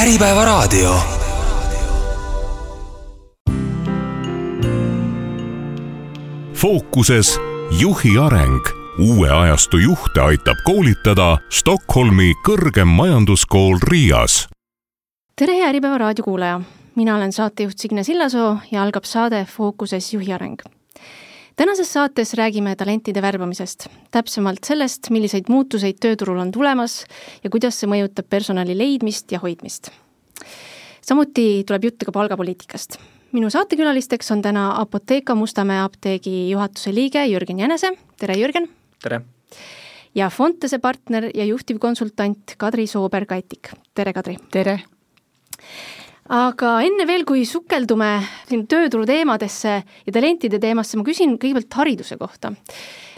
Äripäevaraadio. fookuses juhi areng. uue ajastu juhte aitab koolitada Stockholmi kõrgem majanduskool Riias. tere, Äripäeva raadiokuulaja! mina olen saatejuht Signe Sillasoo ja algab saade Fookuses juhi areng tänases saates räägime talentide värbamisest, täpsemalt sellest, milliseid muutuseid tööturul on tulemas ja kuidas see mõjutab personali leidmist ja hoidmist. samuti tuleb juttu ka palgapoliitikast. minu saatekülalisteks on täna Apotheka Mustamäe apteegi juhatuse liige Jürgen Jänese, tere Jürgen! tere! ja Fontese partner ja juhtivkonsultant Kadri Sooberg-Aitik, tere Kadri! tere! Aga enne veel, kui sukeldume siin tööturu teemadesse ja talentide teemasse, ma küsin kõigepealt hariduse kohta.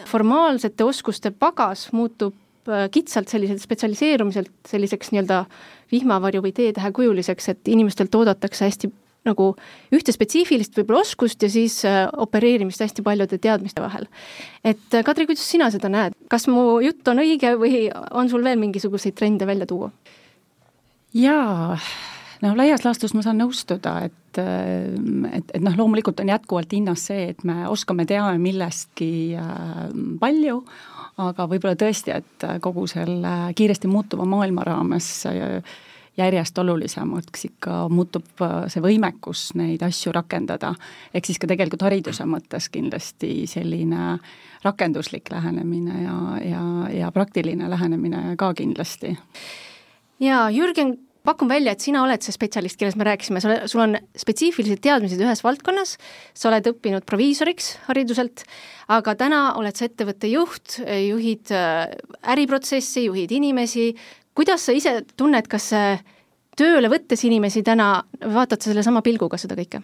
formaalsete oskuste pagas muutub äh, kitsalt selliselt spetsialiseerumiselt selliseks nii-öelda vihmavarju või teetähekujuliseks, et inimestelt oodatakse hästi nagu ühte spetsiifilist võib-olla oskust ja siis äh, opereerimist hästi paljude teadmiste vahel. et äh, Kadri, kuidas sina seda näed, kas mu jutt on õige või on sul veel mingisuguseid trende välja tuua? jaa noh, laias laastus ma saan nõustuda, et, et, et noh, loomulikult on jätkuvalt hinnas see, et me oskame, teame millestki äh, palju, aga võib-olla tõesti, et kogu selle kiiresti muutuva maailma raames äh, järjest olulisemaks ikka muutub äh, see võimekus neid asju rakendada. ehk siis ka tegelikult hariduse mõttes kindlasti selline rakenduslik lähenemine ja, ja, ja praktiline lähenemine ka kindlasti. jaa, Jürgen pakun välja, et sina oled see spetsialist, kellest me rääkisime, sa oled, sul on spetsiifilised teadmised ühes valdkonnas, sa oled õppinud proviisoriks hariduselt, aga täna oled sa ettevõtte juht, juhid äh, äriprotsessi, juhid inimesi, kuidas sa ise tunned, kas tööle võttes inimesi täna, vaatad sa sellesama pilguga seda kõike?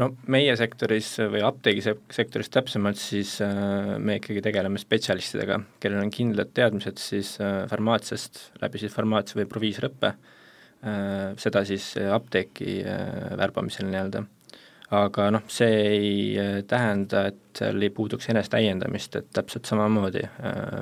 No meie sektoris või apteegisektoris täpsemalt, siis äh, me ikkagi tegeleme spetsialistidega, kellel on kindlad teadmised siis äh, farmaatsiast, läbi siis farmaatsia või proviisoriõppe, äh, seda siis apteeki värbamisel nii-öelda. aga noh, see ei tähenda, et seal ei puuduks enesetäiendamist, et täpselt samamoodi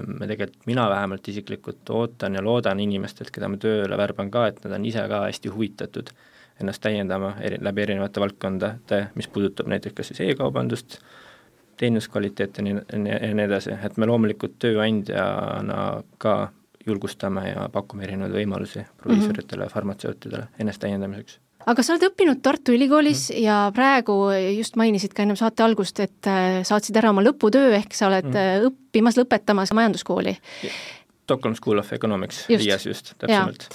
me tegelikult, mina vähemalt isiklikult ootan ja loodan inimestelt, keda ma tööle värban ka, et nad on ise ka hästi huvitatud ennast täiendama eri, läbi erinevate valdkondade, mis puudutab näiteks kas siis e-kaubandust, teenuskvaliteeti ja nii, ja nii edasi, et me loomulikult tööandjana ka julgustame ja pakume erinevaid võimalusi proviisoritele mm, -hmm. farmatseutidele ennast täiendamiseks aga sa oled õppinud Tartu Ülikoolis mm. ja praegu just mainisid ka ennem saate algust, et äh, saatsid ära oma lõputöö, ehk sa oled mm. õppimas, lõpetamas majanduskooli. Stockholm School of Economics, Riias just, täpsemalt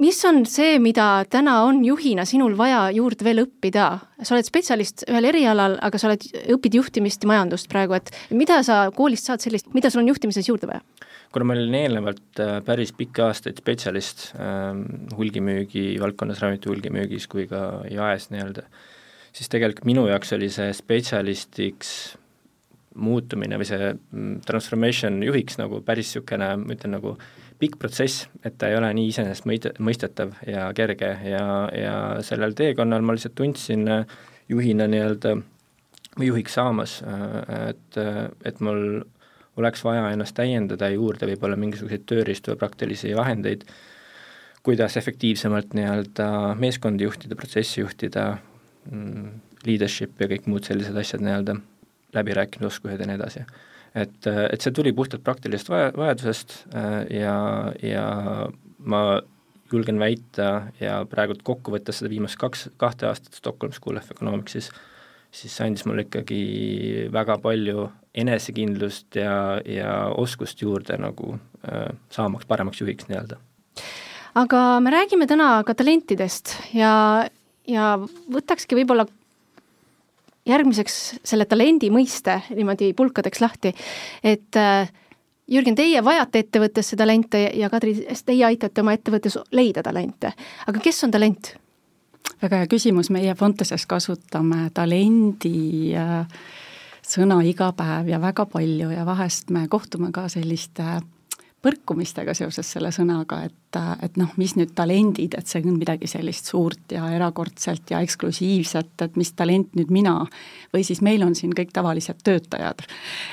mis on see, mida täna on juhina sinul vaja juurde veel õppida? sa oled spetsialist ühel erialal, aga sa oled, õpid juhtimist ja majandust praegu, et mida sa koolist saad sellist, mida sul on juhtimises juurde vaja? kuna ma olin eelnevalt äh, päris pikki aastaid spetsialist äh, hulgimüügi valdkonnas, ravimite hulgimüügis kui ka jaes nii-öelda, siis tegelikult minu jaoks oli see spetsialistiks muutumine või see mm, transformation juhiks nagu päris niisugune, ma ütlen nagu pikk protsess, et ta ei ole nii iseenesestmõistetav ja kerge ja, ja sellel teekonnal ma lihtsalt tundsin äh, juhina nii-öelda või juhiks saamas, äh, et, et mul oleks vaja ennast täiendada juurde võib-olla mingisuguseid tööriistu või praktilisi vahendeid, kuidas efektiivsemalt nii-öelda meeskondi juhtida, protsessi juhtida, mm, leadership ja kõik muud sellised asjad nii-öelda, läbirääkimisoskused ja nii edasi et, et see tuli puhtalt praktilisest vaja, vajadusest äh, ja, ja ma julgen väita ja praegult kokku võttes seda viimast kaks, kahte aastat Stockholm School of Economicsis, siis see andis mulle ikkagi väga palju enesekindlust ja, ja oskust juurde nagu äh, saamaks paremaks juhiks nii-öelda. aga me räägime täna ka talentidest ja, ja võtakski võib-olla järgmiseks selle talendi mõiste niimoodi pulkadeks lahti, et äh, Jürgen, teie vajate ettevõttesse talente ja Kadri, teie aitate oma ettevõttes leida talente, aga kes on talent? väga hea küsimus, meie Fonteses kasutame talendi äh, sõna iga päev ja väga palju ja vahest me kohtume ka selliste äh, põrkumistega seoses selle sõnaga, et, et noh, mis nüüd talendid, et see on midagi sellist suurt ja erakordset ja eksklusiivset, et mis talent nüüd mina või siis meil on siin kõik tavalised töötajad.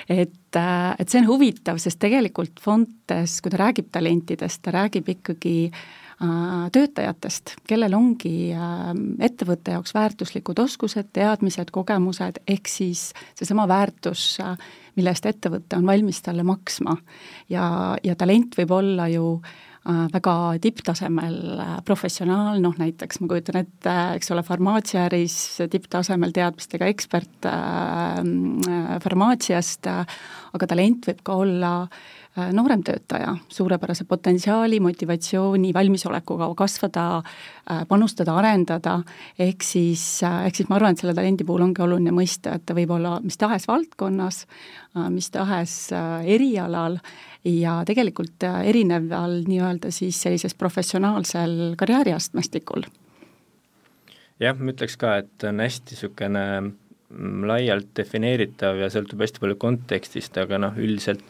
et, et see on huvitav, sest tegelikult Fontes, kui ta räägib talentidest, ta räägib ikkagi töötajatest, kellel ongi ettevõtte jaoks väärtuslikud oskused, teadmised, kogemused, ehk siis seesama väärtus, mille eest ettevõte on valmis talle maksma. ja, ja talent võib olla ju äh, väga tipptasemel äh, professionaal, noh näiteks ma kujutan ette, eks ole, farmaatsiaäris tipptasemel teadmistega ekspert äh, äh farmaatsiast äh,, aga talent võib ka olla äh, Äh, noorem töötaja suurepärase potentsiaali, motivatsiooni, valmisolekuga kasvada, äh, panustada, arendada, ehk siis, äh, ehk siis ma arvan, et selle talendi puhul ongi oluline mõista, et ta võib olla mis tahes valdkonnas, mis tahes erialal ja tegelikult erineval nii-öelda siis sellisel professionaalsel karjääriastmestikul. jah, ma ütleks ka, et on hästi niisugune mm, laialt defineeritav ja sõltub hästi palju kontekstist, aga noh, üldiselt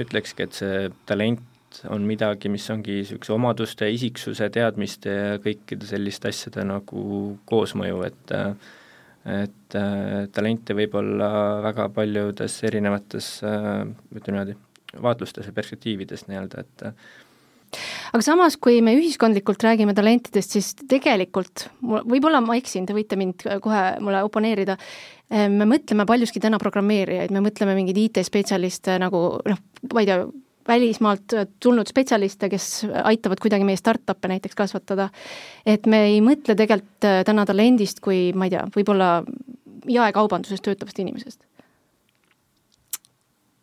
ütlekski, et see talent on midagi, mis ongi niisuguse omaduste, isiksuse, teadmiste ja kõikide selliste asjade nagu koosmõju, et et talente võib olla väga paljudes erinevates ütleme niimoodi, vaatlustes ja perspektiivides nii-öelda, et aga samas, kui me ühiskondlikult räägime talentidest, siis tegelikult, võib-olla ma eksin, te võite mind kohe mulle oponeerida, me mõtleme paljuski täna programmeerijaid, me mõtleme mingeid IT-spetsialiste nagu noh, ma ei tea, välismaalt tulnud spetsialiste, kes aitavad kuidagi meie startup'e näiteks kasvatada. et me ei mõtle tegelikult äh, täna talendist kui ma ei tea, võib-olla jaekaubanduses töötavast inimesest.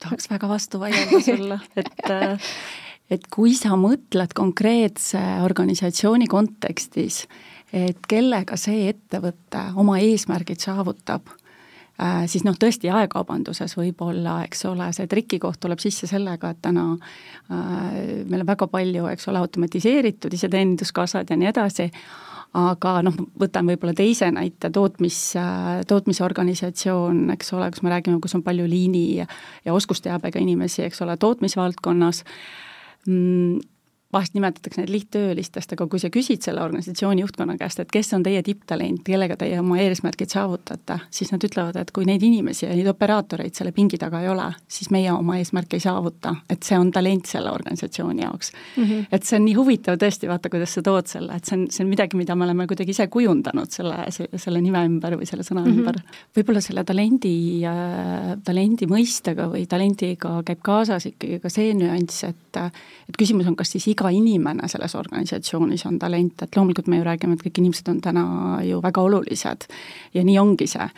tahaks väga vastu vaielda sulle, et äh, et kui sa mõtled konkreetse organisatsiooni kontekstis, et kellega see ettevõte oma eesmärgid saavutab Äh, siis noh, tõesti jaekaubanduses võib-olla, eks ole, see trikikoht tuleb sisse sellega, et täna äh, meil on väga palju, eks ole, automatiseeritud iseteeninduskassad ja nii edasi, aga noh, võtan võib-olla teise näite, tootmis, tootmisorganisatsioon, eks ole, kus me räägime, kus on palju liini ja oskusteabega inimesi, eks ole, tootmisvaldkonnas mm,, vahest nimetatakse neid lihttöölistest, aga kui sa küsid selle organisatsiooni juhtkonna käest, et kes on teie tipptalent, kellega teie oma eesmärgid saavutate, siis nad ütlevad, et kui neid inimesi ja neid operaatoreid selle pingi taga ei ole, siis meie oma eesmärke ei saavuta, et see on talent selle organisatsiooni jaoks mm. -hmm. et see on nii huvitav tõesti, vaata, kuidas sa tood selle, et see on, see on midagi, mida me oleme kuidagi ise kujundanud selle, selle nime ümber või selle sõna mm -hmm. ümber. võib-olla selle talendi äh,, talendi mõistega või talendiga käib kaasas ikkagi ka see nüanss, et et küsimus on, kas siis iga iga inimene selles organisatsioonis on talent, et loomulikult me ju räägime, et kõik inimesed on täna ju väga olulised. Ja nii ongi see.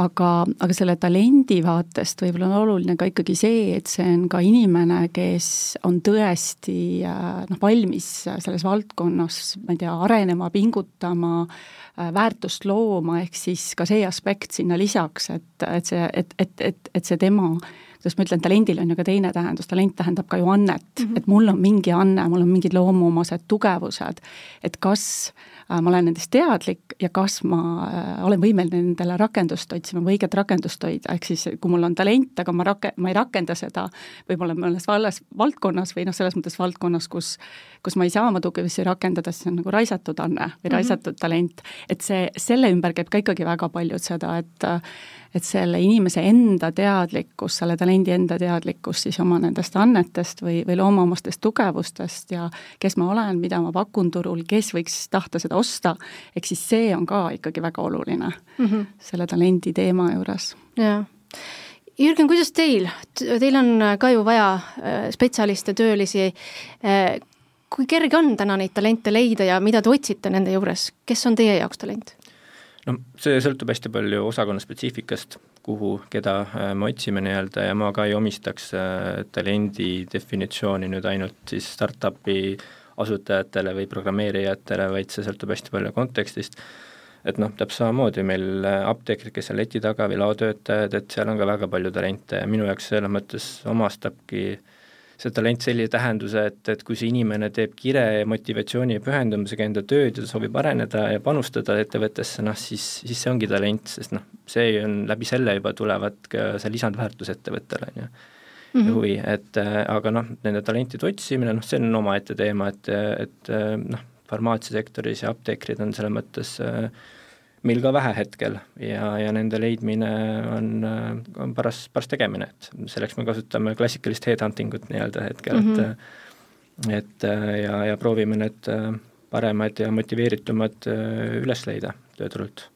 Aga, aga selle talendi vaatest võib-olla on oluline ka ikkagi see, et see on ka inimene, kes on tõesti äh, noh, valmis selles valdkonnas, ma ei tea, arenema, pingutama, äh, väärtust looma, ehk siis ka see aspekt sinna lisaks, et, et see, et, et, et, et see tema kuidas ma ütlen, talendil on ju ka teine tähendus, talent tähendab ka ju annet mm, -hmm. et mul on mingi anne, mul on mingid loomuomased tugevused, et kas äh, ma olen nendest teadlik ja kas ma äh, olen võimeline nendele rakendust otsima või õiget rakendust hoida, ehk siis kui mul on talent, aga ma rak-, ma ei rakenda seda võib-olla mõnes vallas, valdkonnas või noh, selles mõttes valdkonnas, kus kus ma ei saa oma tugevusi rakendada, siis on nagu raisatud anne või mm -hmm. raisatud talent. et see, selle ümber käib ka ikkagi väga palju seda, et et selle inimese enda teadlikkus, selle talendi enda teadlikkus siis oma nendest annetest või, või loomuomastest tugevustest ja kes ma olen, mida ma pakun turul, kes võiks tahta seda osta, ehk siis see on ka ikkagi väga oluline mm -hmm. selle talendi teema juures. jaa Jürgen, kuidas teil, teil on ka ju vaja äh, spetsialiste, töölisi, äh, kui kerge on täna neid talente leida ja mida te otsite nende juures, kes on teie jaoks talent? no see sõltub hästi palju osakonna spetsiifikast, kuhu, keda äh, me otsime nii-öelda ja ma ka ei omistaks äh, talendi definitsiooni nüüd ainult siis startup'i asutajatele või programmeerijatele, vaid see sõltub hästi palju kontekstist, et noh, täpselt samamoodi meil äh, apteekrid, kes on leti taga või laotöötajad, et seal on ka väga palju talente ja minu jaoks selles mõttes omastabki see talent sellise tähenduse, et, et kui see inimene teeb kire ja motivatsiooni ja pühendumusega enda tööd ja soovib areneda ja panustada ettevõttesse, noh siis, siis see ongi talent, sest noh, see on, läbi selle juba tulevad ka see lisandväärtus ettevõttele, on ju. Mm -hmm. huvi, et äh, aga noh, nende talentide otsimine, noh, see on omaette teema, et, et noh, farmaatsiasektoris ja apteekrid on selles mõttes äh, meil ka vähe hetkel ja, ja nende leidmine on, on paras, paras tegemine, et selleks me kasutame klassikalist headhunting ut nii-öelda hetkel mm, -hmm. et et ja, ja proovime need paremad ja motiveeritumad üles leida tööturult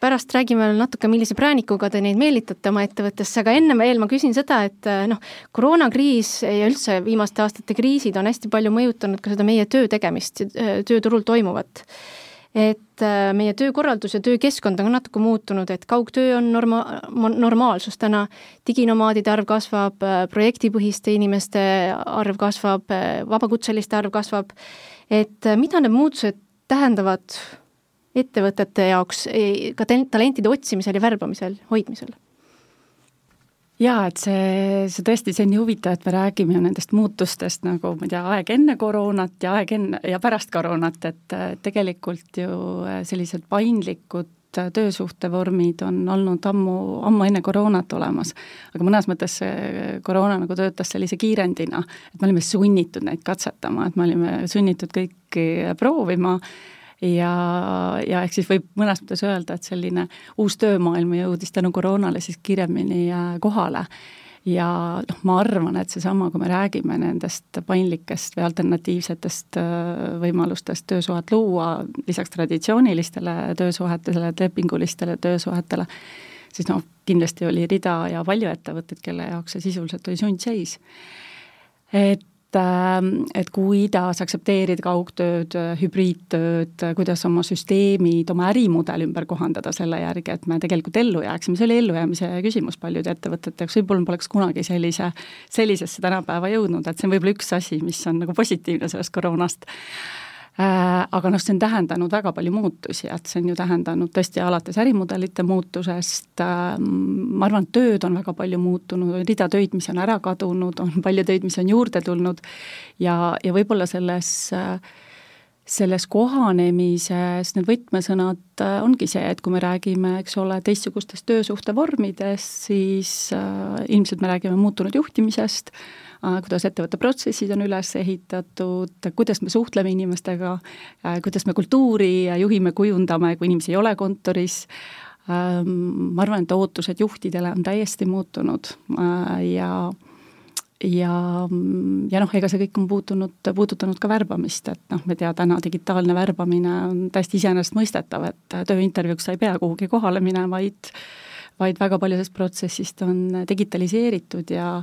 pärast räägime veel natuke, millise präänikuga te neid meelitate oma ettevõttesse, aga enne veel ma küsin seda, et eh, noh, koroonakriis ja üldse viimaste aastate kriisid on hästi palju mõjutanud ka seda meie töö tegemist, eh, tööturul toimuvat. et eh, meie töökorraldus ja töökeskkond on ka natuke muutunud, et kaugtöö on norma-, normaalsus täna, diginomaadide arv kasvab, projektipõhiste inimeste arv kasvab, vabakutseliste arv kasvab, et mida need muutused tähendavad ettevõtete jaoks ka talentide otsimisel ja värbamisel, hoidmisel? jaa, et see, see tõesti, see on nii huvitav, et me räägime nendest muutustest nagu ma ei tea, aeg enne koroonat ja aeg enne ja pärast koroonat, et tegelikult ju sellised paindlikud töösuhtevormid on olnud ammu, ammu enne koroonat olemas. aga mõnes mõttes see koroona nagu töötas sellise kiirendina, et me olime sunnitud neid katsetama, et me olime sunnitud kõiki proovima ja, ja ehk siis võib mõnes mõttes öelda, et selline uus töömaailm jõudis tänu koroonale siis kiiremini äh, kohale ja noh, ma arvan, et seesama, kui me räägime nendest paindlikest või alternatiivsetest äh, võimalustest töösuhet luua, lisaks traditsioonilistele töösuhetele, lepingulistele töösuhetele, siis noh, kindlasti oli rida ja palju ettevõtteid, kelle jaoks see sisuliselt oli sundseis. et et, ähm, et kuidas aktsepteerida kaugtööd, hübriidtööd, kuidas oma süsteemid, oma ärimudel ümber kohandada selle järgi, et me tegelikult ellu jääksime, see oli ellujäämise küsimus paljude ettevõtete jaoks, võib-olla me poleks kunagi sellise, sellisesse tänapäeva jõudnud, et see on võib-olla üks asi, mis on nagu positiivne sellest koroonast aga noh, see on tähendanud väga palju muutusi, et see on ju tähendanud tõesti alates ärimudelite muutusest, ähm, ma arvan, et tööd on väga palju muutunud, rida töid, mis on ära kadunud, on palju töid, mis on juurde tulnud ja, ja võib-olla selles äh, selles kohanemises need võtmesõnad äh, ongi see, et kui me räägime, eks ole, teistsugustest töösuhtevormidest, siis äh, ilmselt me räägime muutunud juhtimisest äh,, Äh, kuidas ettevõtte protsessid on üles ehitatud, kuidas me suhtleme inimestega, äh, kuidas me kultuuri juhime, kujundame, kui inimesi ei ole kontoris, ähm, ma arvan, et ootused juhtidele on täiesti muutunud äh, ja ja, ja noh, ega see kõik on puutunud, puudutanud ka värbamist, et noh, me tea, täna digitaalne värbamine on täiesti iseenesestmõistetav, et tööintervjuuks sa ei pea kuhugi kohale minema, vaid vaid väga palju sellest protsessist on digitaliseeritud ja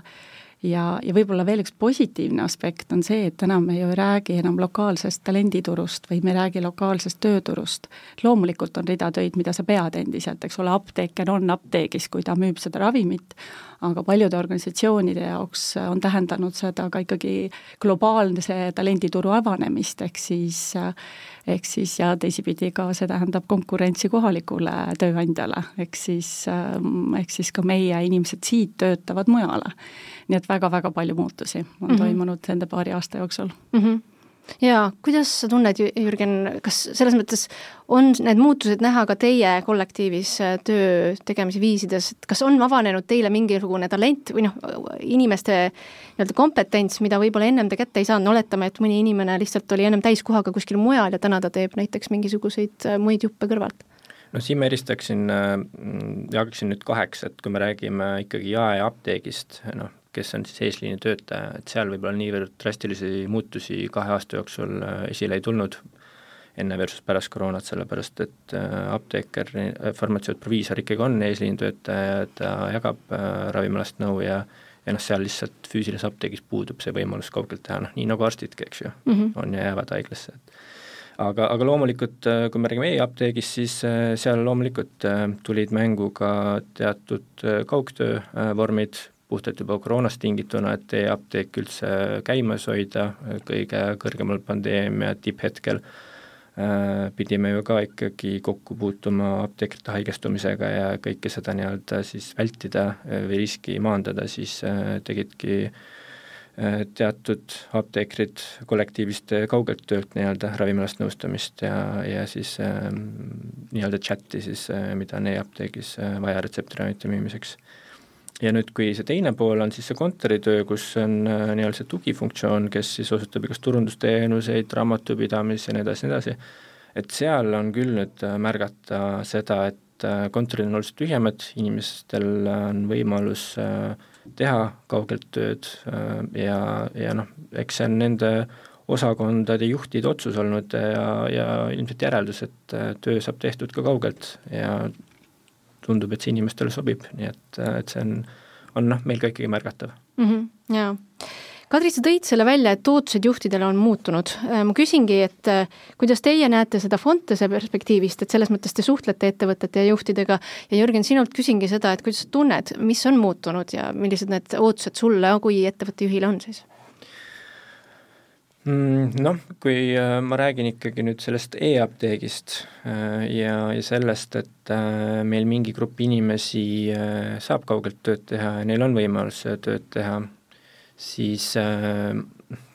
ja, ja võib-olla veel üks positiivne aspekt on see, et täna me ju ei räägi enam lokaalsest talenditurust, vaid me ei räägi lokaalsest tööturust. loomulikult on rida töid, mida sa pead endiselt, eks ole, apteeker on apteegis, kui ta müüb seda ravimit, aga paljude organisatsioonide jaoks on tähendanud seda ka ikkagi globaalse talendituru avanemist, ehk siis ehk siis ja teisipidi ka see tähendab konkurentsi kohalikule tööandjale, ehk siis, ehk siis ka meie inimesed siit töötavad mujale. nii et väga-väga palju muutusi on mm -hmm. toimunud nende paari aasta jooksul mm. -hmm jaa, kuidas sa tunned, Jürgen, kas selles mõttes on need muutused näha ka teie kollektiivis äh, töö tegemise viisides, et kas on avanenud teile mingisugune talent või noh, inimeste nii-öelda kompetents, mida võib-olla ennem te kätte ei saanud, oletame, et mõni inimene lihtsalt oli ennem täiskohaga kuskil mujal ja täna ta teeb näiteks mingisuguseid äh, muid juppe kõrvalt? no siin ma eristaksin, äh, jagaksin nüüd kaheks, et kui me räägime ikkagi jaeapteegist, noh, kes on siis eesliini töötaja, et seal võib-olla niivõrd drastilisi muutusi kahe aasta jooksul äh, esile ei tulnud, enne versus pärast koroonat, sellepärast et äh, apteeker, äh, farmatseut, proviisor ikkagi on eesliinitöötaja, ta jagab ravimialast nõu ja ja noh, seal lihtsalt füüsilises apteegis puudub see võimalus kaugelt teha, noh nii nagu arstidki, eks ju mm, -hmm. on ja jäävad haiglasse, et aga, aga loomulikult, kui me räägime e-apteegist, siis seal loomulikult tulid mängu ka teatud kaugtöö vormid, puhtalt juba koroonast tingituna, et e-apteek üldse käimas hoida kõige kõrgemal pandeemia tipphetkel äh,, pidime ju ka ikkagi kokku puutuma apteekrite haigestumisega ja kõike seda nii-öelda siis vältida või riski maandada, siis äh, tegidki äh, teatud apteekrid kollektiivist kaugelt töölt nii-öelda ravimialast nõustamist ja, ja siis äh, nii-öelda chati siis äh,, mida on e-apteegis äh, vaja retseptiravimite müümiseks ja nüüd, kui see teine pool on siis see kontoritöö, kus on äh, nii-öelda see tugifunktsioon, kes siis osutab igast turundusteenuseid, raamatupidamist ja nii edasi, nii edasi, et seal on küll nüüd äh, märgata seda, et äh, kontorid on oluliselt tühjemad, inimestel on võimalus teha kaugelt tööd ja, ja noh, eks see on nende osakondade juhtide otsus olnud ja, ja ilmselt järeldus, et töö saab tehtud ka kaugelt ja tundub, et see inimestele sobib, nii et, et see on, on noh, meil ka ikkagi märgatav mm. -hmm, jaa Kadri, sa tõid selle välja, et ootused juhtidele on muutunud. Äh, ma küsingi, et äh, kuidas teie näete seda Fontese perspektiivist, et selles mõttes te suhtlete ettevõtete ja juhtidega ja Jürgen, sinult küsingi seda, et kuidas sa tunned, mis on muutunud ja millised need ootused sulle kui ettevõtte juhile on siis? Mm, noh, kui äh, ma räägin ikkagi nüüd sellest e-apteegist ja, ja sellest, et meil mingi grupp inimesi saab kaugelt tööd teha ja neil on võimalus tööd teha siis äh,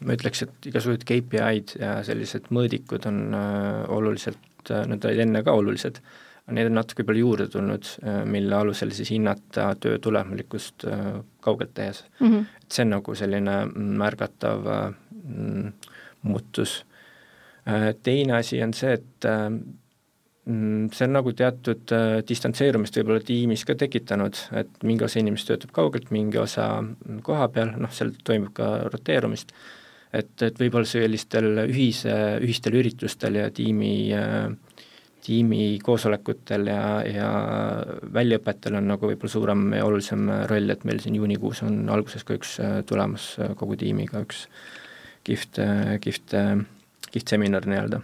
ma ütleks, et igasugused KPI-d ja sellised mõõdikud on äh, oluliselt äh,, nad olid enne ka olulised, neid on natuke võib-olla juurde tulnud äh,, mille alusel siis hinnata töö tulemuslikkust äh, kaugelt tehes mm. -hmm. et see on nagu selline märgatav äh, muutus äh,. Teine asi on see, et äh, Mm, see on nagu teatud äh, distantseerumist võib-olla tiimis ka tekitanud, et mingi osa inimesi töötab kaugelt, mingi osa koha peal, noh, seal toimub ka roteerumist, et, et võib-olla sellistel ühise, ühistel üritustel ja tiimi tiimi koosolekutel ja, ja väljaõpetel on nagu võib-olla suurem ja olulisem roll, et meil siin juunikuus on alguses ka üks tulemas kogu tiimiga üks äh, kihvt, kihvt seminar nii-öelda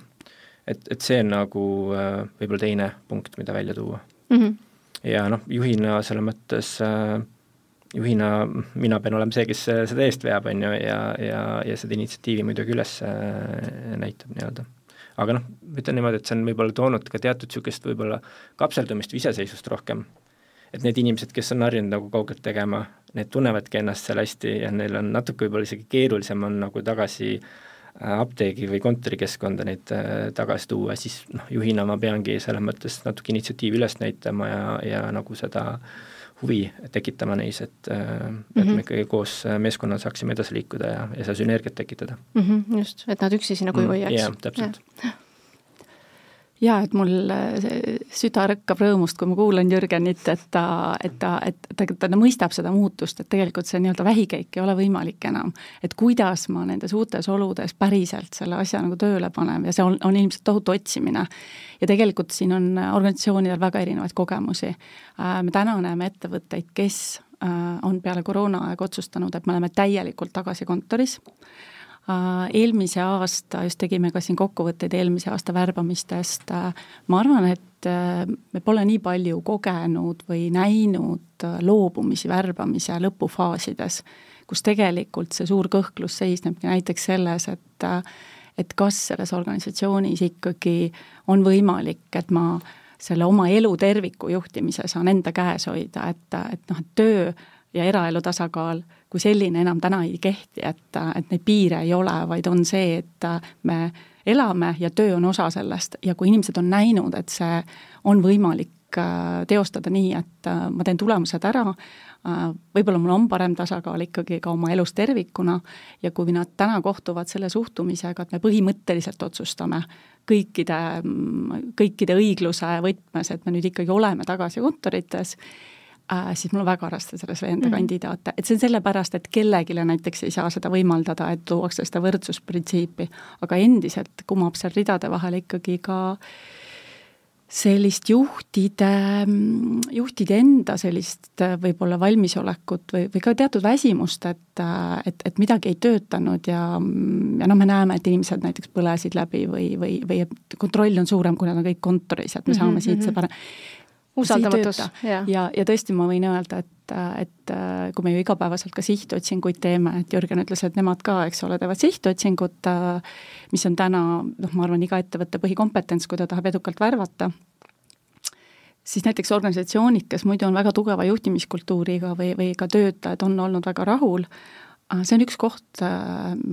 et, et see on nagu äh, võib-olla teine punkt, mida välja tuua mm. -hmm. ja noh, juhina selles mõttes äh, juhina mina pean olema see, kes seda eest veab, on ju, ja, ja, ja seda initsiatiivi muidugi üles äh, näitab nii-öelda. aga noh, ütlen niimoodi, et see on võib-olla toonud ka teatud niisugust võib-olla kapseldumist või iseseisvust rohkem. Et need inimesed, kes on harjunud nagu kaugelt tegema, need tunnevadki ennast seal hästi ja neil on natuke võib-olla isegi keerulisem on nagu tagasi äh, apteegi või kontorikeskkonda neid äh, tagasi tuua, siis noh, juhina ma peangi selles mõttes natuke initsiatiivi üles näitama ja, ja nagu seda huvi tekitama neis, et mm, -hmm. et me mhm. ikkagi koos meeskonnana saaksime edasi liikuda ja, ja seda sünergiat tekitada mm. -hmm, just, et nad üksi sinna koju ei jääks. jah, täpselt ja jaa, et mul äh, süda rõkkab rõõmust, kui ma kuulan Jürgenit, et ta, et ta, et ta, ta, ta mõistab seda muutust, et tegelikult see nii-öelda vähikäik ei ole võimalik enam. et kuidas ma nendes uutes oludes päriselt selle asja nagu tööle panen ja see on, on ilmselt tohutu otsimine. ja tegelikult siin on organisatsioonidel väga erinevaid kogemusi. Äh, me täna näeme ettevõtteid, kes äh, on peale koroonaaega otsustanud, et me oleme täielikult tagasi kontoris eelmise aasta, just tegime ka siin kokkuvõtteid eelmise aasta värbamistest, äh, ma arvan, et äh, me pole nii palju kogenud või näinud loobumisi värbamise lõpufaasides, kus tegelikult see suur kõhklus seisnebki näiteks selles, et et kas selles organisatsioonis ikkagi on võimalik, et ma selle oma elu terviku juhtimise saan enda käes hoida, et, et noh, et töö ja eraelu tasakaal kui selline enam täna ei kehti, et, et neid piire ei ole, vaid on see, et me elame ja töö on osa sellest. Ja kui inimesed on näinud, et see on võimalik äh, teostada nii, et äh, ma teen tulemused ära, äh, võib-olla mul on parem tasakaal ikkagi ka oma elus tervikuna ja kui nad täna kohtuvad selle suhtumisega, et me põhimõtteliselt otsustame kõikide, kõikide õigluse võtmes, et me nüüd ikkagi oleme tagasi kontorites äh,, siis mul on väga raske selles veenda mm -hmm. kandidaate, et see on sellepärast, et kellelegi näiteks ei saa seda võimaldada, et tuuakse seda võrdsusprintsiipi, aga endiselt kumab seal ridade vahel ikkagi ka sellist juhtide, juhtide enda sellist võib-olla valmisolekut või, või ka teatud väsimust, et, et, et midagi ei töötanud ja, ja noh, me näeme, et inimesed näiteks põlesid läbi või, või, või kontroll on suurem, kui nad on kõik kontoris, et me saame mm -hmm. siit see parem usaldamatus. ja, ja, ja tõesti, ma võin öelda, et, et kui me ju igapäevaselt ka sihtotsinguid teeme, et Jürgen ütles, et nemad ka, eks ole, teevad sihtotsingut, mis on täna noh, ma arvan, iga ettevõtte põhikompetents, kui ta tahab edukalt värvata, siis näiteks organisatsioonid, kes muidu on väga tugeva juhtimiskultuuriga või, või ka töötajad on olnud väga rahul, see on üks koht,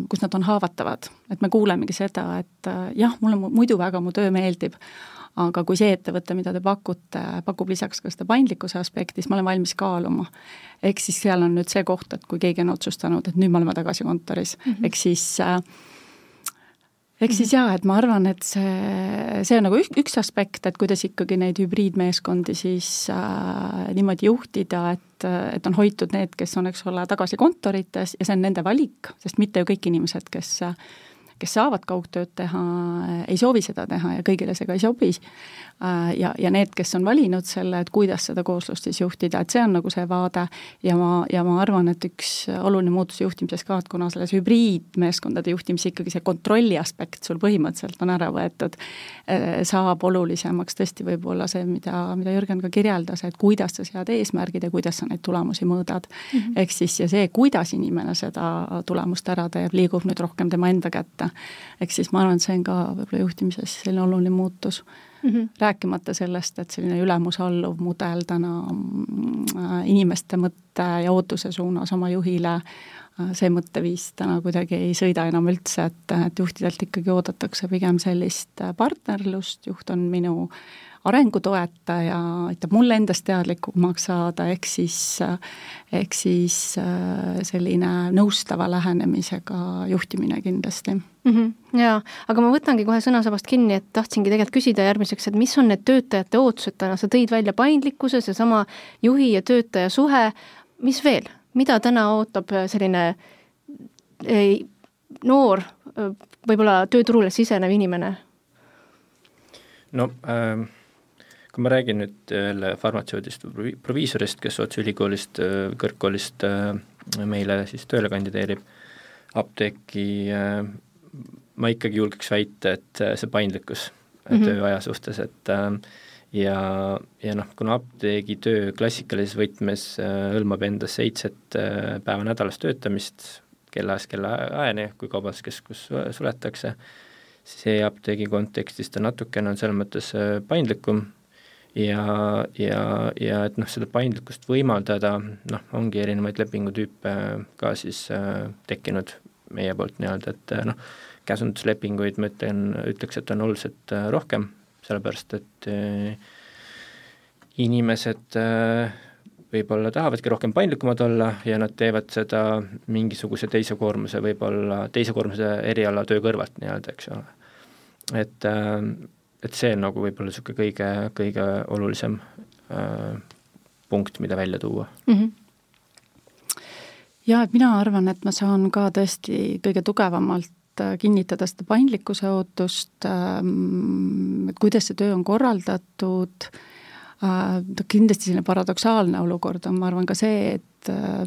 kus nad on haavatavad, et me kuulemegi seda, et jah, mulle muidu väga mu töö meeldib, aga kui see ettevõte, mida te pakute, pakub lisaks ka seda paindlikkuse aspekti, siis ma olen valmis kaaluma. ehk siis seal on nüüd see koht, et kui keegi on otsustanud, et nüüd me oleme tagasi kontoris mm, -hmm. ehk siis äh, eks siis jaa, et ma arvan, et see, see on nagu üks, üks aspekt, et kuidas ikkagi neid hübriidmeeskondi siis äh, niimoodi juhtida, et, et on hoitud need, kes on, eks ole, tagasi kontorites ja see on nende valik, sest mitte ju kõik inimesed, kes kes saavad kaugtööd teha, ei soovi seda teha ja kõigile see ka ei sobi. Äh, ja, ja need, kes on valinud selle, et kuidas seda kooslust siis juhtida, et see on nagu see vaade ja ma, ja ma arvan, et üks oluline muutus juhtimises ka, et kuna selles hübriidmeeskondade juhtimis ikkagi see kontrolli aspekt sul põhimõtteliselt on ära võetud, äh, saab olulisemaks tõesti võib-olla see, mida, mida Jürgen ka kirjeldas, et kuidas sa sead eesmärgid ja kuidas sa neid tulemusi mõõdad mm -hmm.. ehk siis ja see, kuidas inimene seda tulemust ära teeb, liigub nüüd rohkem tema enda kätte. Ehk siis ma arvan, et see on ka võib-olla juhtimises selline oluline muutus mm. -hmm. rääkimata sellest, et selline ülemus-alluv mudel täna äh, inimeste mõtte ja ootuse suunas oma juhile, äh, see mõtteviis täna kuidagi ei sõida enam üldse, et, et juhtidelt ikkagi oodatakse pigem sellist partnerlust, juht on minu äh, arengutoetaja, aitab mul endast teadlikumaks saada, ehk siis, ehk siis äh, selline nõustava lähenemisega juhtimine kindlasti mm. -hmm. Jaa, aga ma võtangi kohe sõnasabast kinni, et tahtsingi tegelikult küsida järgmiseks, et mis on need töötajate ootused täna, sa tõid välja paindlikkuse, seesama juhi ja töötaja suhe, mis veel, mida täna ootab selline ei, noor, võib-olla tööturule sisenev inimene? no äh kui ma räägin nüüd jälle farmatseudist või proviisorist, kes otse ülikoolist, kõrgkoolist äh, meile siis tööle kandideerib, apteeki, äh, ma ikkagi julgeks väita, et äh, see paindlikkus mm -hmm. tööaja suhtes, et ja, ja noh, kuna apteegitöö klassikalises võtmes hõlmab endas seitset päeva nädalas töötamist, kellast kellaajani, kui kaubanduskeskus suletakse, siis e-apteegi kontekstis ta natukene on selles mõttes paindlikum ja, ja, ja et noh, seda paindlikkust võimaldada, noh, ongi erinevaid lepingutüüpe ka siis äh, tekkinud meie poolt nii-öelda, et äh, noh, käsunduslepinguid ma ütlen, ütleks, et on oluliselt äh, rohkem, sellepärast et äh, inimesed äh, võib-olla tahavadki rohkem paindlikumad olla ja nad teevad seda mingisuguse teise koormuse, võib-olla teise koormuse eriala töö kõrvalt nii-öelda, eks ole. et äh, et see on nagu võib-olla niisugune kõige, kõige olulisem äh, punkt, mida välja tuua mm. -hmm jaa, et mina arvan, et ma saan ka tõesti kõige tugevamalt äh, kinnitada seda paindlikkuse ootust, ähm, et kuidas see töö on korraldatud, äh, kindlasti selline paradoksaalne olukord on, ma arvan, ka see, et äh,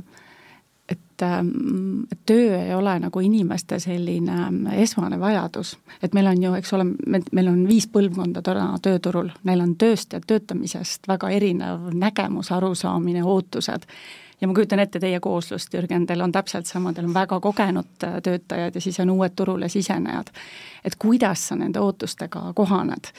et töö ei ole nagu inimeste selline ähm, esmane vajadus. et meil on ju, eks ole, me, meil on viis põlvkonda täna tööturul, neil on tööst ja töötamisest väga erinev nägemus, arusaamine, ootused ja ma kujutan ette teie kooslust, Jürgen, teil on täpselt sama, teil on väga kogenud äh, töötajad ja siis on uued turule sisenejad. et kuidas sa nende ootustega kohaned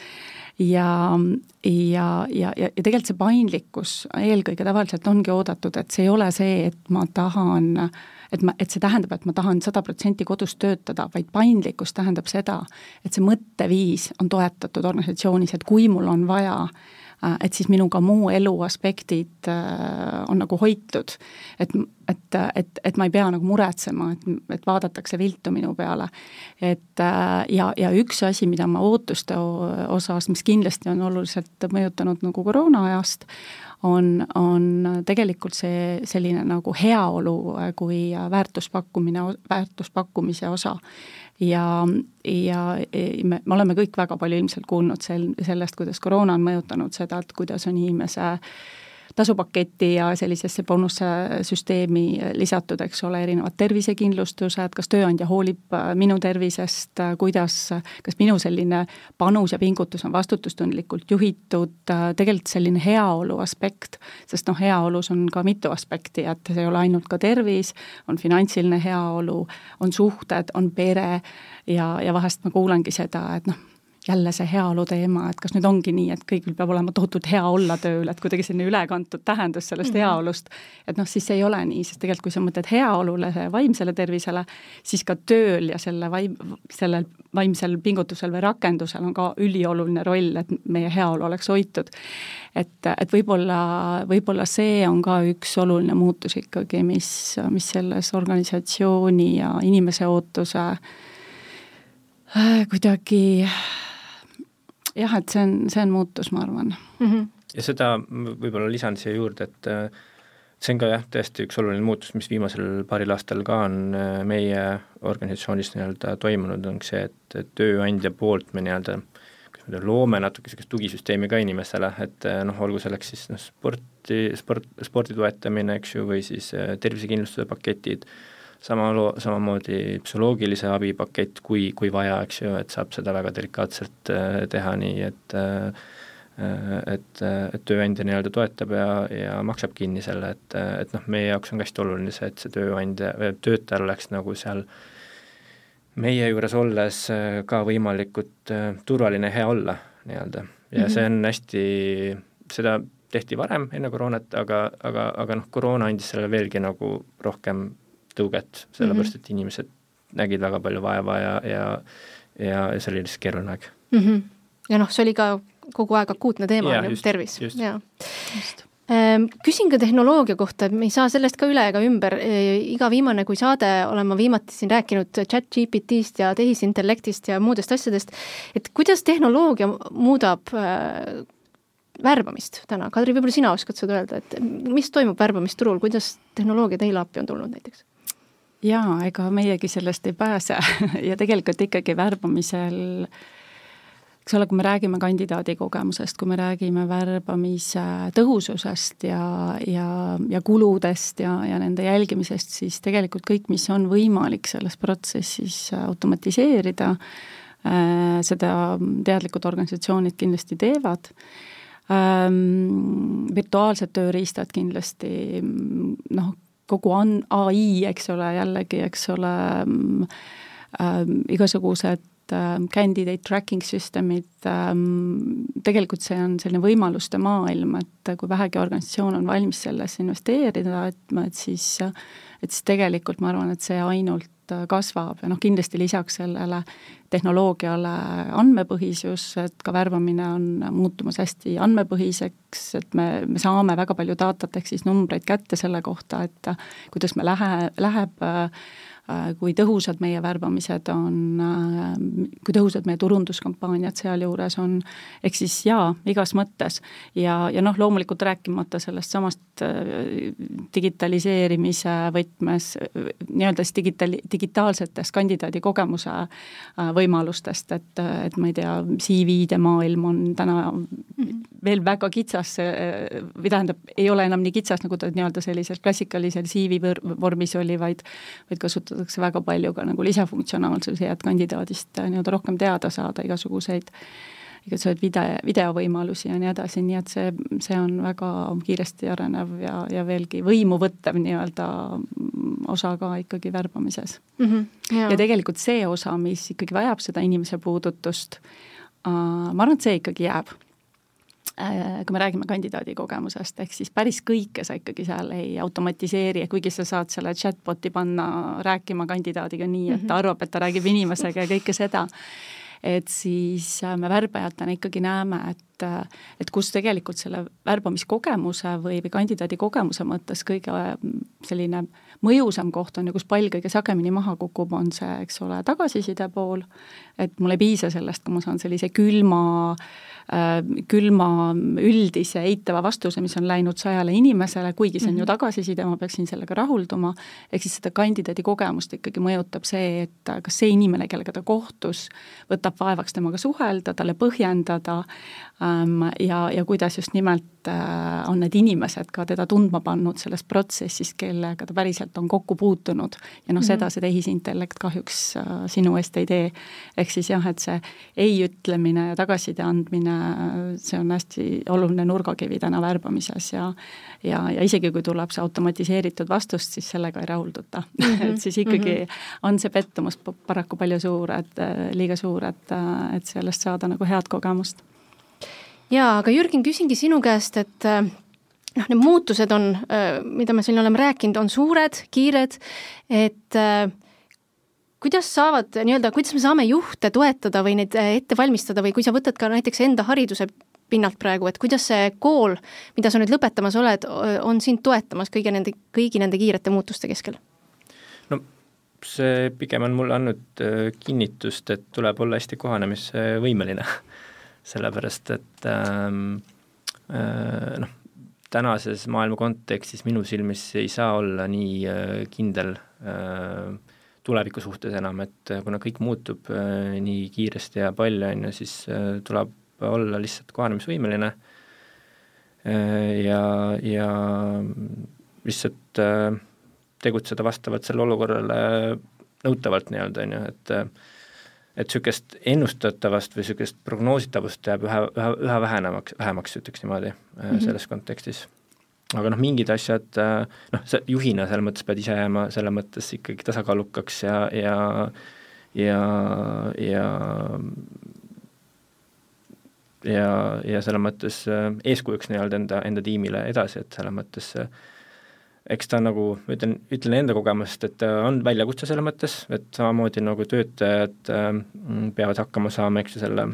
ja, ja, ja, ja, ja tegelikult see paindlikkus eelkõige tavaliselt ongi oodatud, et see ei ole see, et ma tahan et ma, et see tähendab, et ma tahan sada protsenti kodus töötada, vaid paindlikkus tähendab seda, et see mõtteviis on toetatud organisatsioonis, et kui mul on vaja äh, et siis minu ka muu elu aspektid äh, on nagu hoitud. et, et, et, et ma ei pea nagu muretsema, et, et vaadatakse viltu minu peale. et äh, ja, ja üks asi, mida ma ootuste osas, mis kindlasti on oluliselt mõjutanud nagu koroona ajast, on, on tegelikult see selline nagu heaolu kui väärtuspakkumine, väärtuspakkumise osa ja, ja me, me oleme kõik väga palju ilmselt kuulnud sel, sellest, kuidas koroona on mõjutanud seda, et kuidas on inimese äh, tasupaketi ja sellisesse bonussüsteemi lisatud, eks ole, erinevad tervisekindlustused, kas tööandja hoolib äh, minu tervisest, äh, kuidas, kas minu selline panus ja pingutus on vastutustundlikult juhitud, äh, tegelikult selline heaolu aspekt, sest noh, heaolus on ka mitu aspekti, et see ei ole ainult ka tervis, on finantsiline heaolu, on suhted, on pere ja, ja vahest ma kuulangi seda, et noh, jälle see heaolu teema, et kas nüüd ongi nii, et kõigil peab olema tohutult hea olla tööl, et kuidagi selline ülekantud tähendus sellest mm -hmm. heaolust, et noh, siis ei ole nii, sest tegelikult kui sa mõtled heaolule, vaimsele tervisele, siis ka tööl ja selle vaim, sellel vaimsel pingutusel või rakendusel on ka ülioluline roll, et meie heaolu oleks hoitud. et, et võib-olla, võib-olla see on ka üks oluline muutus ikkagi, mis, mis selles organisatsiooni ja inimese ootuse äh, kuidagi jah, et see on, see on muutus, ma arvan mm. -hmm. ja seda võib-olla lisan siia juurde, et äh, see on ka jah, tõesti üks oluline muutus, mis viimasel paaril aastal ka on äh, meie organisatsioonis nii-öelda toimunud, on see, et, tööandja poolt me nii-öelda loome natuke niisugust tugisüsteemi ka inimesele, et noh, olgu selleks siis noh, sporti, sport, spordi toetamine, eks ju, või siis tervisekindlustuse paketid, sama loo, samamoodi psühholoogilise abi pakett, kui, kui vaja, eks ju, et saab seda väga delikaatselt äh, teha nii, et äh, et, et tööandja nii-öelda toetab ja, ja maksab kinni selle, et, et noh, meie jaoks on ka hästi oluline see, et see tööandja, töötajal oleks nagu seal meie juures olles äh, ka võimalikult turvaline hea olla nii-öelda ja mm -hmm. see on hästi, seda tehti varem, enne koroonat, aga, aga, aga noh, koroona andis sellele veelgi nagu rohkem tõuget, sellepärast mhm. et inimesed nägid väga palju vaeva ja, ja ja, ja see oli lihtsalt keeruline aeg mm. -hmm. ja noh, see oli ka kogu aeg akuutne teema, tervis, jaa. Ehm, küsin ka tehnoloogia kohta, et me ei saa sellest ka üle ega ümber, e, iga viimane kui saade olen ma viimati siin rääkinud chat GPT-st ja tehisintellektist ja muudest asjadest, et kuidas tehnoloogia muudab äh, värbamist täna, Kadri, võib-olla sina oskad seda öelda, et mis toimub värbamisturul, kuidas tehnoloogia teile appi on tulnud näiteks? Jaa, ega meiegi sellest ei pääse. Ja tegelikult ikkagi värbamisel eks ole, kui me räägime kandidaadi kogemusest, kui me räägime värbamise tõhususest ja, ja, ja kuludest ja, ja nende jälgimisest, siis tegelikult kõik, mis on võimalik selles protsessis automatiseerida, äh, seda teadlikud organisatsioonid kindlasti teevad. Ähm,, virtuaalsed tööriistad kindlasti noh, kogu an-, ai, eks ole, jällegi, eks ole äh,, igasugused äh, candidate tracking süsteemid ähm,, tegelikult see on selline võimaluste maailm, et kui vähegi organisatsioon on valmis sellesse investeerida, et, et siis, et siis tegelikult ma arvan, et see ainult kasvab ja noh, kindlasti lisaks sellele tehnoloogiale andmepõhisus, et ka värbamine on muutumas hästi andmepõhiseks, et me, me saame väga palju datat ehk siis numbreid kätte selle kohta, et kuidas me lähe, läheb äh, Äh, kui tõhusad meie värbamised on, äh, kui tõhusad meie turunduskampaaniad sealjuures on, ehk siis jaa, igas mõttes. ja, ja noh, loomulikult rääkimata sellest samast äh, digitaliseerimise võtmes, nii-öelda siis digitali-, digitaalsetest kandidaadi kogemuse võimalustest, et, et ma ei tea, CV-de maailm on täna mm -hmm. veel väga kitsas, või tähendab, ei ole enam nii kitsas, nagu ta nii-öelda sellisel klassikalisel CV vormis oli, vaid vaid kasutada kasutatakse väga palju ka nagu lisafunktsionaalsusi, et kandidaadist äh, nii-öelda rohkem teada saada, igasuguseid igasuguseid video, videovõimalusi ja nii edasi, nii et see, see on väga kiiresti arenev ja, ja veelgi võimu võttev nii-öelda osa ka ikkagi värbamises mm. -hmm, ja tegelikult see osa, mis ikkagi vajab seda inimese puudutust äh,, ma arvan, et see ikkagi jääb kui me räägime kandidaadi kogemusest, ehk siis päris kõike sa ikkagi seal ei automatiseeri, kuigi sa saad selle chatbot'i panna rääkima kandidaadiga nii, et ta mhm. arvab, et ta räägib inimesega ja kõike seda, et siis äh, me värbajatena ikkagi näeme, et, äh, et kus tegelikult selle värbamiskogemuse või, või kandidaadi kogemuse mõttes kõige selline mõjusam koht on ja kus pall kõige sagemini maha kukub, on see, eks ole, tagasiside pool, et mul ei piisa sellest, kui ma saan sellise külma äh, Äh, külma üldise eitava vastuse, mis on läinud sajale inimesele, kuigi see on mm -hmm. ju mhm. tagasiside, ma peaksin sellega rahulduma, ehk siis seda kandidaadi kogemust ikkagi mõjutab see, et kas see inimene, kellega ta kohtus, võtab vaevaks temaga suhelda, talle põhjendada ja, ja kuidas just nimelt äh, on need inimesed ka teda tundma pannud selles protsessis, kellega ta päriselt on kokku puutunud. ja noh seda see tehisintellekt kahjuks äh, sinu eest ei tee. ehk siis jah, et see ei ütlemine ja tagasiside andmine see on hästi oluline nurgakivi täna värbamises ja ja, ja isegi kui tuleb see automatiseeritud vastus, siis sellega ei rahulduta mm. -hmm. et siis ikkagi mm -hmm. on see pettumus paraku palju suur, et liiga suur, et, et sellest saada nagu head kogemust. Jaa, aga Jürgen, küsingi sinu käest, et noh, need muutused on, mida me siin oleme rääkinud, on suured, kiired, et kuidas saavad nii-öelda, kuidas me saame juhte toetada või neid äh, ette valmistada või kui sa võtad ka näiteks enda hariduse pinnalt praegu, et kuidas see kool, mida sa nüüd lõpetamas oled, on sind toetamas kõigi nende, kõigi nende kiirete muutuste keskel? no see pigem on mulle andnud kinnitust, et tuleb olla hästi kohanemisvõimeline sellepärast et ähm, äh, noh, tänases maailma kontekstis minu silmis ei saa olla nii äh, kindel äh, tuleviku suhtes enam, et äh, kuna kõik muutub äh, nii kiiresti ja palju, on ju, siis äh, tuleb olla lihtsalt kohanemisvõimeline äh, ja, ja lihtsalt äh, tegutseda vastavalt sellele olukorrale nõutavalt nii-öelda, on ju, et äh, et niisugust ennustatavast või niisugust prognoositavust jääb üha, üha, üha vähenemaks, vähemaks, ütleks niimoodi mm -hmm. selles kontekstis. aga noh, mingid asjad, äh, noh, sa juhina selles mõttes pead ise jääma selle mõttes ikkagi tasakaalukaks ja, ja ja, ja ja, ja selles mõttes äh, eeskujuks nii-öelda enda, enda tiimile edasi, et selles mõttes eks ta nagu, ütlen, ütlen enda kogemusest, et on väljakutse selles mõttes, et samamoodi nagu töötajad äh, peavad hakkama saama, eks ju, selle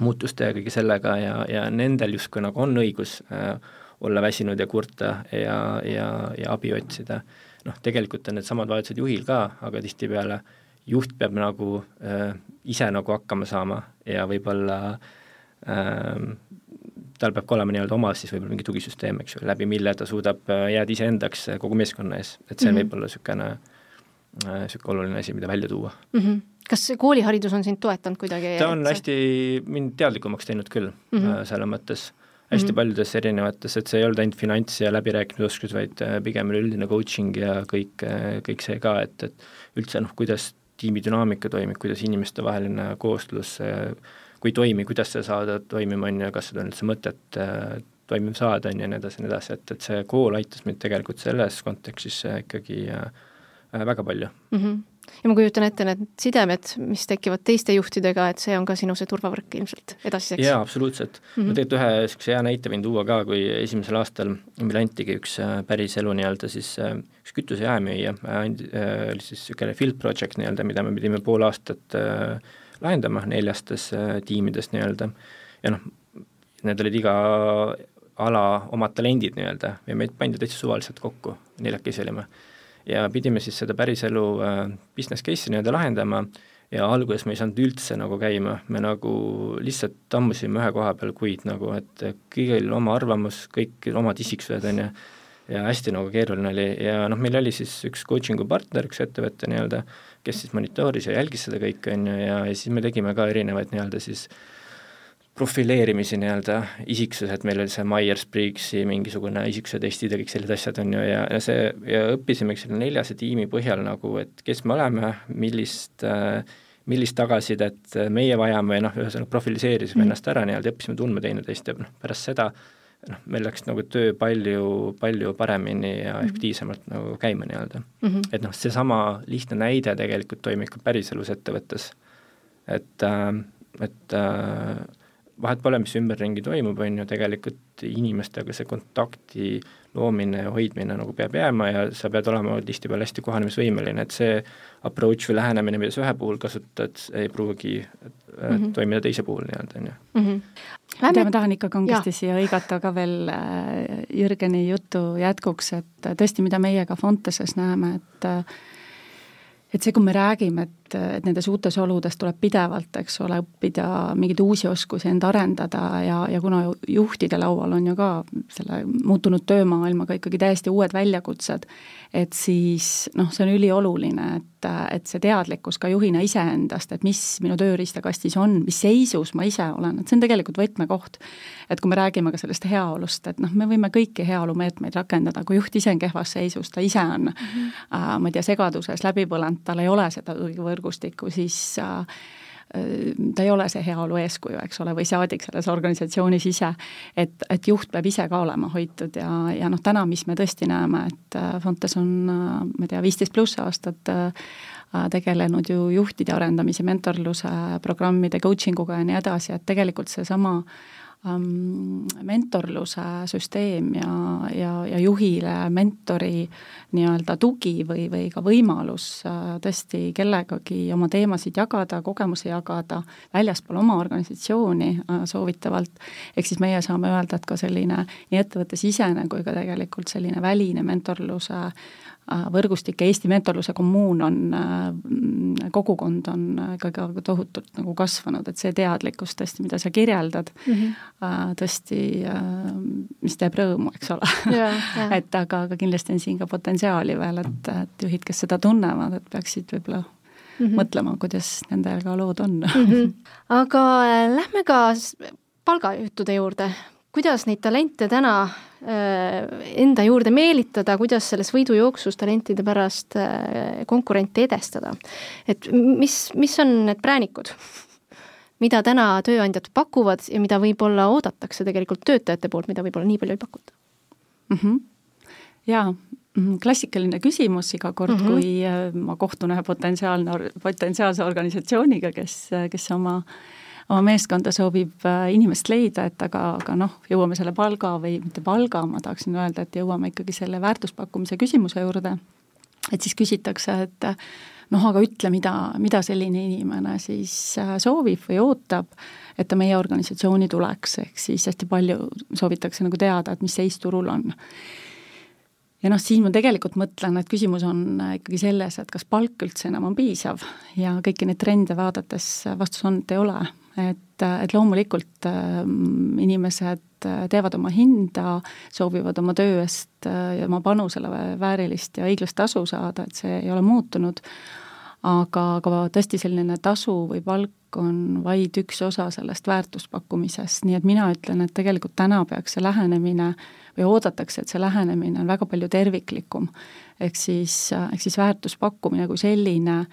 muutuste ja kõige sellega ja, ja nendel justkui nagu on õigus äh, olla väsinud ja kurta ja, ja, ja abi otsida. noh, tegelikult on needsamad vajadused juhil ka, aga tihtipeale juht peab nagu äh, ise nagu hakkama saama ja võib-olla äh, tal peab ka olema nii-öelda oma siis võib-olla mingi tugisüsteem, eks ju, läbi mille ta suudab äh, jääda iseendaks äh, kogu meeskonna ees, et see mm -hmm. võib olla niisugune niisugune äh, oluline asi, mida välja tuua mm. -hmm. kas kooliharidus on sind toetanud kuidagi? ta on hästi mind teadlikumaks teinud küll mm -hmm. selles mõttes, hästi mm -hmm. paljudes erinevates, et see ei olnud ainult finants ja läbirääkimisoskus, vaid pigem üleüldine coaching ja kõik, kõik see ka, et, et üldse noh, kuidas tiimidünaamika toimib, kuidas inimestevaheline kooslus äh, kui ei toimi, kuidas seda saada toimima, on ju, kas seda on üldse mõtet äh, toimima saada, on ju, ja nii edasi ja nii edasi, et, et see kool aitas mind tegelikult selles kontekstis äh, ikkagi äh, väga palju mm. -hmm ja ma kujutan ette, need sidemed, mis tekivad teiste juhtidega, et see on ka sinu see turvavõrk ilmselt edasiseks? jaa, absoluutselt mm. -hmm. ma tegelikult ühe niisuguse hea näite võin tuua ka, kui esimesel aastal meile antigi üks päris elu nii-öelda siis üks kütuse jaemüüja, oli siis niisugune field project nii-öelda, mida me pidime pool aastat äh, lahendama neljastes äh, tiimides nii-öelda. Ja noh, need olid iga ala omad talendid nii-öelda ja meid pandi täitsa suvaliselt kokku, neljakesi olime. ja pidime siis seda päriselu äh, business case'i nii-öelda lahendama ja alguses me ei saanud üldse nagu käima, me nagu lihtsalt tammusime ühe koha peal kuid nagu, et kõigil oma arvamus, kõik omad isiksused, on ju, ja hästi nagu keeruline oli ja noh, meil oli siis üks coaching'u partner, üks ettevõte nii-öelda, kes siis monitooris ja jälgis seda kõike, on ju, ja, ja siis me tegime ka erinevaid nii-öelda siis profileerimisi nii-öelda, isiksused, meil oli see Myers-Briggsi mingisugune isiksuse testid ja kõik sellised asjad, on ju, ja, ja see, ja õppisime, eks ole, neljase tiimi põhjal nagu, et kes me oleme, millist äh, millist tagasisidet meie vajame ja noh, ühesõnaga profiliseerisime mm. ennast ära nii-öelda, õppisime tundma teineteist ja noh, pärast seda noh, meil läks nagu töö palju, palju paremini ja mhm. efektiivsemalt mm -hmm. nagu käima nii-öelda mm. -hmm. et noh, seesama lihtne näide tegelikult toimib ka päriselus ettevõttes. et äh,, et äh, vahet pole, mis ümberringi toimub, on ju, tegelikult inimestega see kontakti loomine ja hoidmine nagu peab jääma ja sa pead olema tihtipeale hästi kohanemisvõimeline, et see approach või lähenemine, mida sa ühe puhul kasutad, ei pruugi mm -hmm. toimida teise puhul nii-öelda, on ju. Lähme... ma tahan ikka kangesti siia hõigata ka veel äh, Jürgeni jutu jätkuks, et tõesti, mida meie ka Fonteses näeme, et äh, et see, kui me räägime, et, et nendes uutes oludes tuleb pidevalt, eks ole, õppida mingeid uusi oskusi, end arendada ja, ja kuna juhtide laual on ju ka selle muutunud töömaailmaga ikkagi täiesti uued väljakutsed, et siis noh, see on ülioluline, et, et see teadlikkus ka juhina iseendast, et mis minu tööriistakastis on, mis seisus ma ise olen, et see on tegelikult võtmekoht. et kui me räägime ka sellest heaolust, et noh, me võime kõiki heaolumeetmeid rakendada, kui juht ise on kehvas seisus, ta ise on mm, -hmm. äh, ma ei tea, segaduses läbi põlenud, tal ei ole seda võrgustikku, siis äh, ta ei ole see heaolu eeskuju, eks ole, või saadik selles organisatsioonis ise, et, et juht peab ise ka olema hoitud ja, ja noh, täna, mis me tõesti näeme, et äh, Fontes on, äh, ma ei tea, viisteist pluss aastat äh, tegelenud ju juhtide arendamise, mentorluse programmide, coaching uga ja nii edasi, et tegelikult seesama äh, ähm, mentorluse süsteem ja, ja, ja juhile mentori nii-öelda tugi või, või ka võimalus äh, tõesti kellegagi oma teemasid jagada, kogemusi jagada väljaspool oma organisatsiooni äh, soovitavalt, ehk siis meie saame öelda, et ka selline nii ettevõttesisene kui ka tegelikult selline väline mentorluse võrgustik ja Eesti Mentorluse kommuun on, kogukond on ikkagi tohutult nagu kasvanud, et see teadlikkus tõesti, mida sa kirjeldad mm, -hmm. tõesti, mis teeb rõõmu, eks ole et aga, aga kindlasti on siin ka potentsiaali veel, et, et juhid, kes seda tunnevad, et peaksid võib-olla mm -hmm. mõtlema, kuidas nendega lood on mm. -hmm. aga äh, lähme ka palgajuttude juurde, kuidas neid talente täna äh, enda juurde meelitada, kuidas selles võidujooksus talentide pärast äh, konkurente edestada. et mis, mis on need präänikud, mida täna tööandjad pakuvad ja mida võib-olla oodatakse tegelikult töötajate poolt, mida võib-olla nii palju ei pakuta mm? -hmm. jaa, Mhm, klassikaline küsimus iga kord mm, -hmm. kui äh, ma kohtun ühe potentsiaalne, potentsiaalse organisatsiooniga, kes, kes oma, oma meeskonda soovib äh, inimest leida, et aga, aga noh, jõuame selle palga või mitte palga, ma tahaksin öelda, et jõuame ikkagi selle väärtuspakkumise küsimuse juurde, et siis küsitakse, et noh, aga ütle, mida, mida selline inimene siis äh, soovib või ootab, et ta meie organisatsiooni tuleks, ehk siis hästi palju soovitakse nagu teada, et mis seis turul on ja noh, siin ma tegelikult mõtlen, et küsimus on äh, ikkagi selles, et kas palk üldse enam on piisav ja kõiki neid trende vaadates vastus on, et ei ole. et, äh, et loomulikult äh, inimesed äh, teavad oma hinda, soovivad oma töö eest ja oma panusele väärilist ja õiglast tasu saada, et see ei ole muutunud, aga, aga tõesti selline tasu või palk on vaid üks osa sellest väärtuspakkumisest, nii et mina ütlen, et tegelikult täna peaks see lähenemine äh, või oodatakse, et see lähenemine on väga palju terviklikum. ehk siis, ehk siis väärtuspakkumine kui selline,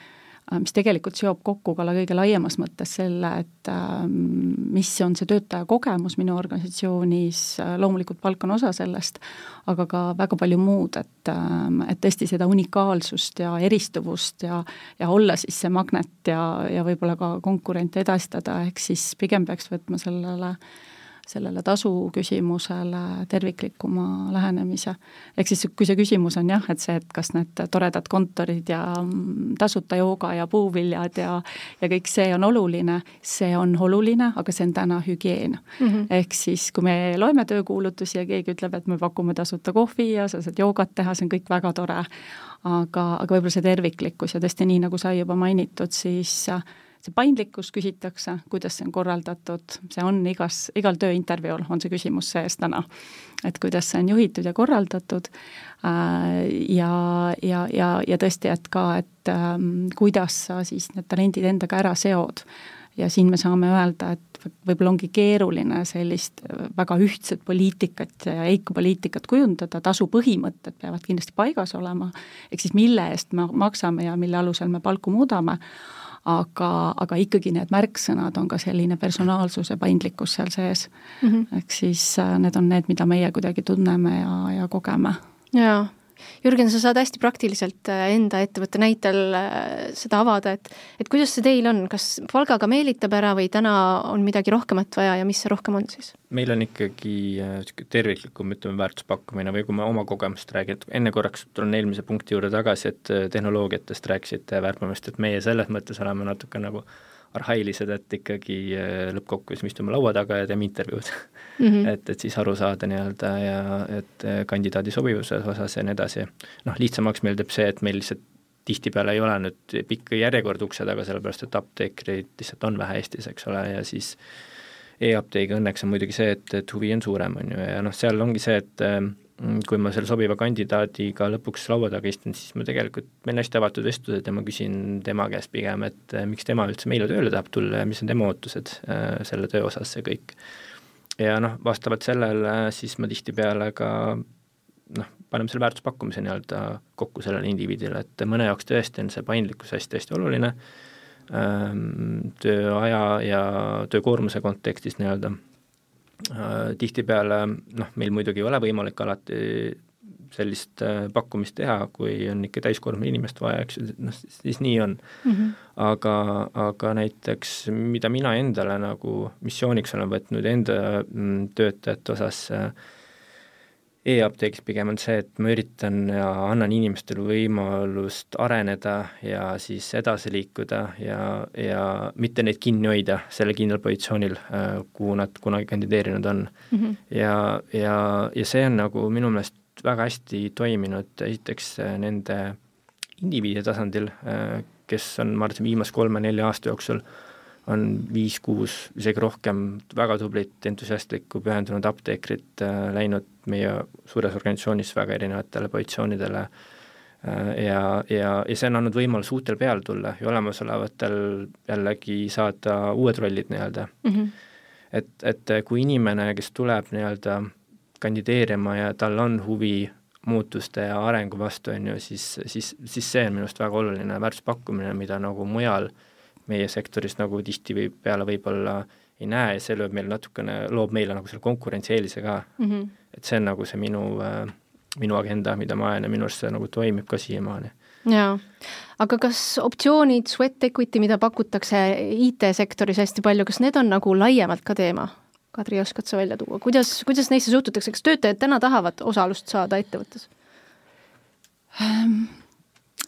mis tegelikult seob kokku ka kõige laiemas mõttes selle, et mis on see töötaja kogemus minu organisatsioonis, loomulikult palk on osa sellest, aga ka väga palju muud, et, et tõesti seda unikaalsust ja eristuvust ja ja olla siis see magnet ja, ja võib-olla ka konkurente edastada, ehk siis pigem peaks võtma sellele äh, sellele tasu küsimusele terviklikuma lähenemise. ehk siis, kui see küsimus on jah, et see, et kas need toredad kontorid ja mm, tasuta jooga ja puuviljad ja ja kõik see on oluline, see on oluline, aga see on täna hügieen mm. -hmm. ehk siis, kui me loeme töökuulutusi ja keegi ütleb, et me pakume tasuta kohvi ja sa saad joogat teha, see on kõik väga tore, aga, aga võib-olla see terviklikkus ja tõesti, nii nagu sai juba mainitud, siis see paindlikkus küsitakse, kuidas see on korraldatud, see on igas, igal tööintervjuul on see küsimus sees täna. et kuidas see on juhitud ja korraldatud äh, ja, ja, ja, ja tõesti, et ka, et ähm, kuidas sa siis need talendid endaga ära seod. ja siin me saame öelda, et võib-olla ongi keeruline sellist väga ühtset poliitikat ja EIK poliitikat kujundada, tasu põhimõtted peavad kindlasti paigas olema, ehk siis mille eest me maksame ja mille alusel me palku muudame, aga, aga ikkagi need märksõnad on ka selline personaalsus ja paindlikkus seal sees mm. -hmm. ehk siis äh, need on need, mida meie kuidagi tunneme ja, ja kogeme. jaa Jürgen, sa saad hästi praktiliselt äh, enda ettevõtte näitel äh, seda avada, et et kuidas see teil on, kas palgaga meelitab ära või täna on midagi rohkemat vaja ja mis see rohkem on siis? meil on ikkagi äh, terviklikum, ütleme, väärtuspakkumine või kui ma oma kogemust räägin, et enne korraks tulen eelmise punkti juurde tagasi, et tehnoloogiatest rääkisite väärtpabemist, et meie selles mõttes oleme natuke nagu arhailised, et ikkagi lõppkokkuvõttes me istume laua taga ja teeme intervjuud mm. -hmm. et, et siis aru saada nii-öelda ja et eh, kandidaadi sobivuse osas ja nii edasi. noh, lihtsamaks meil teeb see, et meil lihtsalt tihtipeale ei ole nüüd pikka järjekorda ukse taga, sellepärast et apteekreid lihtsalt on vähe Eestis, eks ole, ja siis e-apteegi õnneks on muidugi see, et, et huvi on suurem, on ju, ja noh, seal ongi see, et eh, kui ma selle sobiva kandidaadiga lõpuks laua taga istun, siis ma tegelikult, meil on hästi avatud vestlused ja ma küsin tema käest pigem, et eh, miks tema üldse meile tööle tahab tulla ja mis on tema ootused äh, selle töö osas ja kõik. Ja noh, vastavalt sellele siis ma tihtipeale ka noh, paneme selle väärtuspakkumise nii-öelda kokku sellele indiviidile, et mõne jaoks tõesti on see paindlikkus hästi-hästi oluline ähm,, tööaja ja töökoormuse kontekstis nii-öelda. äh,, tihtipeale noh, meil muidugi ei ole võimalik alati sellist äh, pakkumist teha, kui on ikka täiskoormusega inimest vaja, eks ju, noh, siis nii on mm. -hmm. aga, aga näiteks mida mina endale nagu missiooniks olen võtnud enda mm, töötajate osas äh, e-apteegis pigem on see, et ma üritan ja annan inimestele võimalust areneda ja siis edasi liikuda ja, ja mitte neid kinni hoida sellel kindlal positsioonil, äh, kuhu nad kunagi kandideerinud on mm. -hmm. ja, ja, ja see on nagu minu meelest väga hästi toiminud esiteks nende indiviidi tasandil, kes on, ma arvan, viimase kolme-nelja aasta jooksul on viis-kuus, isegi rohkem väga tublit, entusiastlikku, pühendunud apteekrit äh, läinud meie suures organisatsioonis väga erinevatele positsioonidele äh, ja, ja, ja see on andnud võimaluse uutel peale tulla ja olemasolevatel jällegi saada uued rollid nii-öelda mm. -hmm. et, et kui inimene, kes tuleb nii-öelda kandideerima ja tal on huvi muutuste ja arengu vastu, on ju, siis, siis, siis see on minu arust väga oluline väärtuspakkumine, mida nagu mujal äh, meie sektoris nagu tihtipeale võib-olla ei näe ja see lööb meil natukene, loob meile nagu selle konkurentsieelise ka mm. -hmm. et see on nagu see minu äh,, minu agenda, mida ma ajan ja minu arust see nagu toimib ka siiamaani. jaa, aga kas optsioonid, sweat equity, mida pakutakse IT-sektoris hästi palju, kas need on nagu laiemalt ka teema? Kadri, oskad sa välja tuua, kuidas, kuidas neisse suhtutakse, kas töötajad täna tahavad osalust saada ettevõttes ähm,?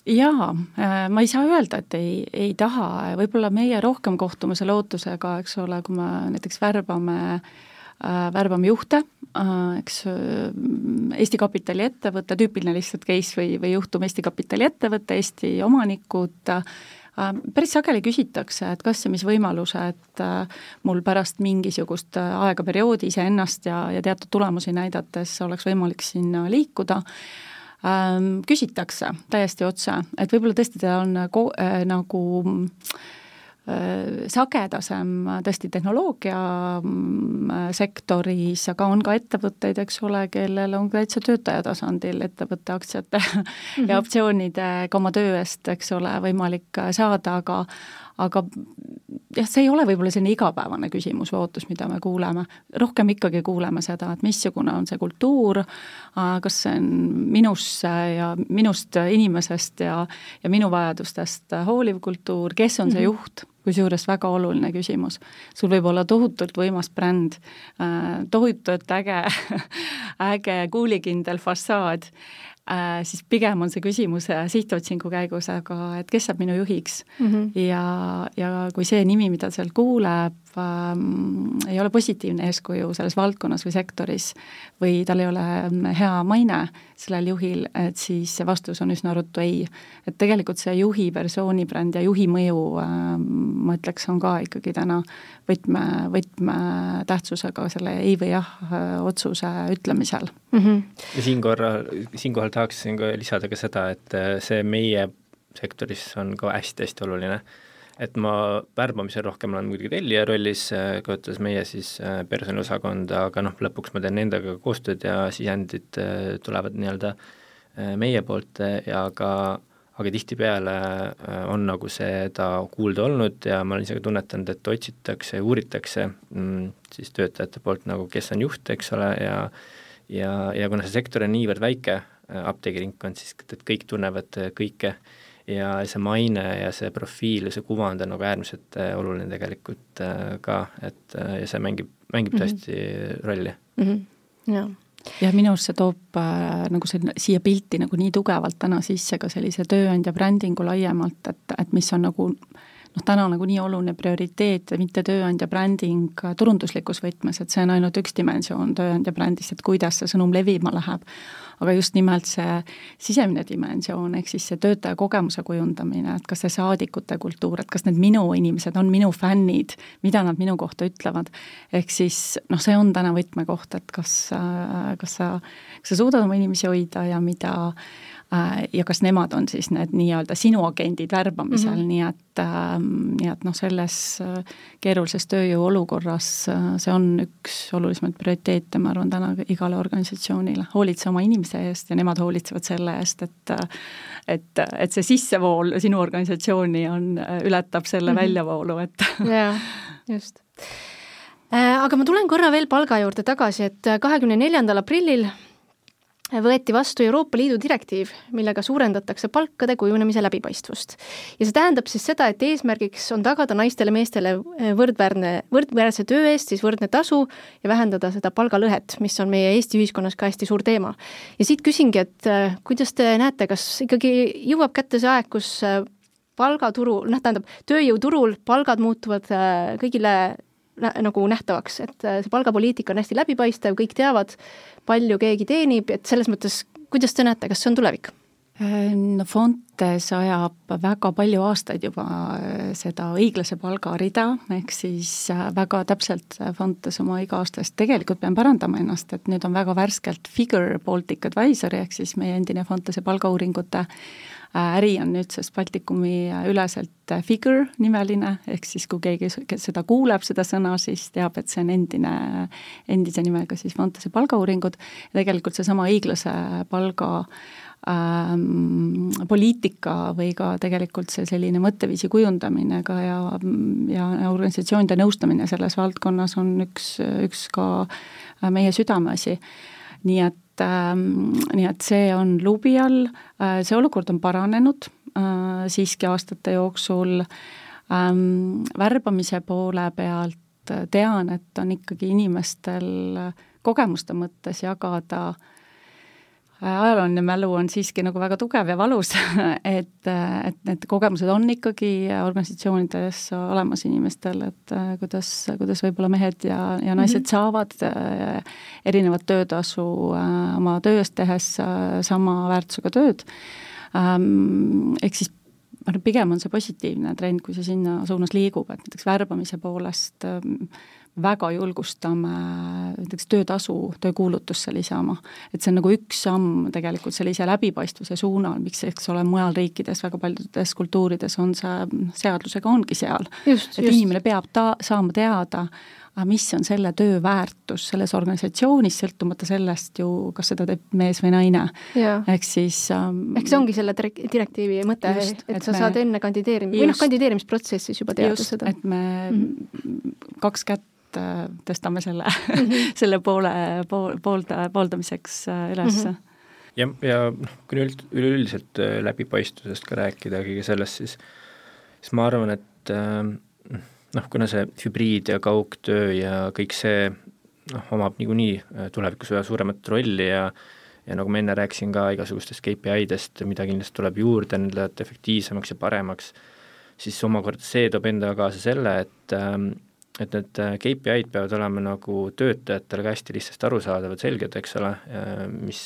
Jaa, äh, ma ei saa öelda, et ei, ei taha, võib-olla meie rohkem kohtume selle ootusega, eks ole, kui me näiteks värbame äh, värbame juhte, äh, eks Eesti Kapitali ettevõte, tüüpiline lihtsalt case või, või juhtum Eesti Kapitali ettevõte, Eesti omanikud, päris sageli küsitakse, et kas ja mis võimalused mul pärast mingisugust aega, perioodi iseennast ja, ja teatud tulemusi näidates oleks võimalik sinna liikuda küsitakse täiesti otse, et võib-olla tõesti ta on ko-, äh, nagu äh, sagedasem tõesti tehnoloogia mm, sektoris, aga on ka ettevõtteid, eks ole, kellel on täitsa töötaja tasandil ettevõtte aktsiate mm -hmm. ja optsioonidega oma töö eest, eks ole, võimalik saada, aga aga jah, see ei ole võib-olla selline igapäevane küsimus või ootus, mida me kuuleme, rohkem ikkagi kuuleme seda, et missugune on see kultuur, kas see on minusse ja minust inimesest ja, ja minu vajadustest hooliv kultuur, kes on see mm -hmm. juht, kusjuures väga oluline küsimus. sul võib olla tohutult võimas bränd, tohutult äge äge kuulikindel fassaad äh, siis pigem on see küsimus äh, sihtotsingu käigus, aga et kes saab minu juhiks mm. -hmm. ja, ja kui see nimi, mida seal kuuleb ähm,, ei ole positiivne eeskuju selles valdkonnas või sektoris või tal ei ole ähm, hea maine sellel juhil, et siis see vastus on üsna ruttu ei. et tegelikult see juhi persoonibränd ja juhi mõju äh,, ma ütleks, on ka ikkagi täna võtme, võtmetähtsusega selle ei või jah äh, otsuse ütlemisel mm. -hmm. ja siinkorral, siinkohal tahaksin ka lisada ka seda, et äh, see meie sektoris on ka hästi-hästi oluline, et ma värbamisel rohkem olen muidugi tellija rollis, äh, kasutades meie siis äh, personaliosakonda, aga noh, lõpuks ma teen nendega koostööd ja sisendid tulevad nii-öelda meie poolt ja ka aga tihtipeale on nagu seda kuulda olnud ja ma olen ise ka tunnetanud, et otsitakse ja uuritakse mm, siis töötajate poolt nagu, kes on juht, eks ole, ja ja, ja kuna see sektor on niivõrd väike, äh, apteegiringkond, siis et kõik tunnevad äh, kõike ja see maine ja see profiil ja see kuvand on nagu äärmiselt äh, oluline tegelikult ka, et ja see mängib, mängib mhm. tõesti mm -hmm. rolli mm. -hmm. jaa jah, minu arust see toob äh, nagu see siia pilti nagu nii tugevalt täna sisse ka sellise tööandja brändingu laiemalt, et, et mis on nagu noh, täna nagu nii oluline prioriteet, mitte tööandja bränding turunduslikus võtmes, et see on ainult üks dimensioon tööandja brändist, et kuidas see sõnum levima läheb, aga just nimelt see sisemine dimensioon, ehk siis see töötaja kogemuse kujundamine, et kas see saadikute kultuur, et kas need minu inimesed on minu fännid, mida nad minu kohta ütlevad, ehk siis noh, see on täna võtmekoht, et kas, kas sa, kas sa suudad oma inimesi hoida ja mida ja kas nemad on siis need nii-öelda sinu agendid värbamisel mm, -hmm. nii et äh,, nii et noh, selles äh, keerulises tööjõu olukorras äh, see on üks olulisemaid prioriteete, ma arvan, täna igale organisatsioonile, hoolitse oma inimese eest ja nemad hoolitsevad selle eest, et et, et see sissevool sinu organisatsiooni on, ületab selle mm -hmm. väljavoolu, et jaa, just aga ma tulen korra veel palga juurde tagasi, et kahekümne neljandal aprillil võeti vastu Euroopa Liidu direktiiv, millega suurendatakse palkade kujunemise läbipaistvust. ja see tähendab siis seda, et eesmärgiks on tagada naistele-meestele võrdväärne, võrdväärse töö eest siis võrdne tasu ja vähendada seda palgalõhet, mis on meie Eesti ühiskonnas ka hästi suur teema. ja siit küsingi, et äh, kuidas te näete, kas ikkagi jõuab kätte see aeg, kus äh, palgaturu, noh, tähendab, tööjõuturul palgad muutuvad kõigile nagu nähtavaks, et see palgapoliitika on hästi läbipaistev, kõik teavad, palju keegi teenib, et selles mõttes, kuidas te näete, kas see on tulevik? no Fontes ajab väga palju aastaid juba äh, seda õiglase palga rida, ehk siis äh, väga täpselt Fontes oma iga-aastast, tegelikult pean parandama ennast, et nüüd on väga värskelt Figure Baltic Advisory ehk siis meie endine Fontese palgauuringute äh, äri on nüüdsest Baltikumi üleselt Figure nimeline, ehk siis kui keegi kes seda kuuleb, seda sõna, siis teab, et see on endine, endise nimega siis Fontese palgauuringud tegelikult seesama õiglase palga ähm, poliitika või ka tegelikult see selline mõtteviisi kujundamine ka ja, ja organisatsioonide nõustamine selles valdkonnas on üks, üks ka meie südameasi. nii et ähm,, nii et see on luubi all. Äh,, see olukord on paranenud äh, siiski aastate jooksul. Ähm,, värbamise poole pealt tean, et on ikkagi inimestel kogemuste mõttes jagada äh, ajalooline mälu on siiski nagu väga tugev ja valus et, et need kogemused on ikkagi organisatsioonides olemas inimestel, et kuidas, kuidas võib-olla mehed ja, ja naised mm -hmm. saavad äh, erinevat töötasu äh, oma töö eest tehes äh, sama väärtusega tööd. Ähm, ehk siis ma arvan, pigem on see positiivne trend, kui see sinna suunas liigub, et näiteks värbamise poolest ähm, väga julgustame näiteks töötasu töökuulutusse lisama. et see on nagu üks samm tegelikult sellise läbipaistvuse suunal, miks, eks ole, mujal riikides, väga paljudes kultuurides on see, seadusega ongi seal. et just. inimene peab ta-, saama teada, mis on selle töö väärtus selles organisatsioonis, sõltumata sellest ju, kas seda teeb mees või naine. ehk siis ähm, ehk see ongi selle direktiivi mõte, et, et sa me, saad enne kandideerimist, või noh, kandideerimisprotsessis juba teada just, seda. et me mm -hmm. kaks kätt Äh, tõstame selle mm, -hmm. selle poole, pool, poolda, pooldamiseks äh, üles mm. -hmm. ja, ja noh, kui üld, üleüldiselt äh, läbipaistvusest ka rääkida, kõige sellest, siis siis ma arvan, et noh, kuna see hübriid ja kaugtöö ja kõik see noh, omab niikuinii tulevikus üha suuremat rolli ja ja nagu ma enne rääkisin ka igasugustest KPI-dest, mida kindlasti tuleb juurde endale, et efektiivsemaks ja paremaks, siis omakorda see toob endaga kaasa selle, et et need äh, KPI-d peavad olema nagu töötajatele ka hästi lihtsasti arusaadavad, selged, eks ole, äh, mis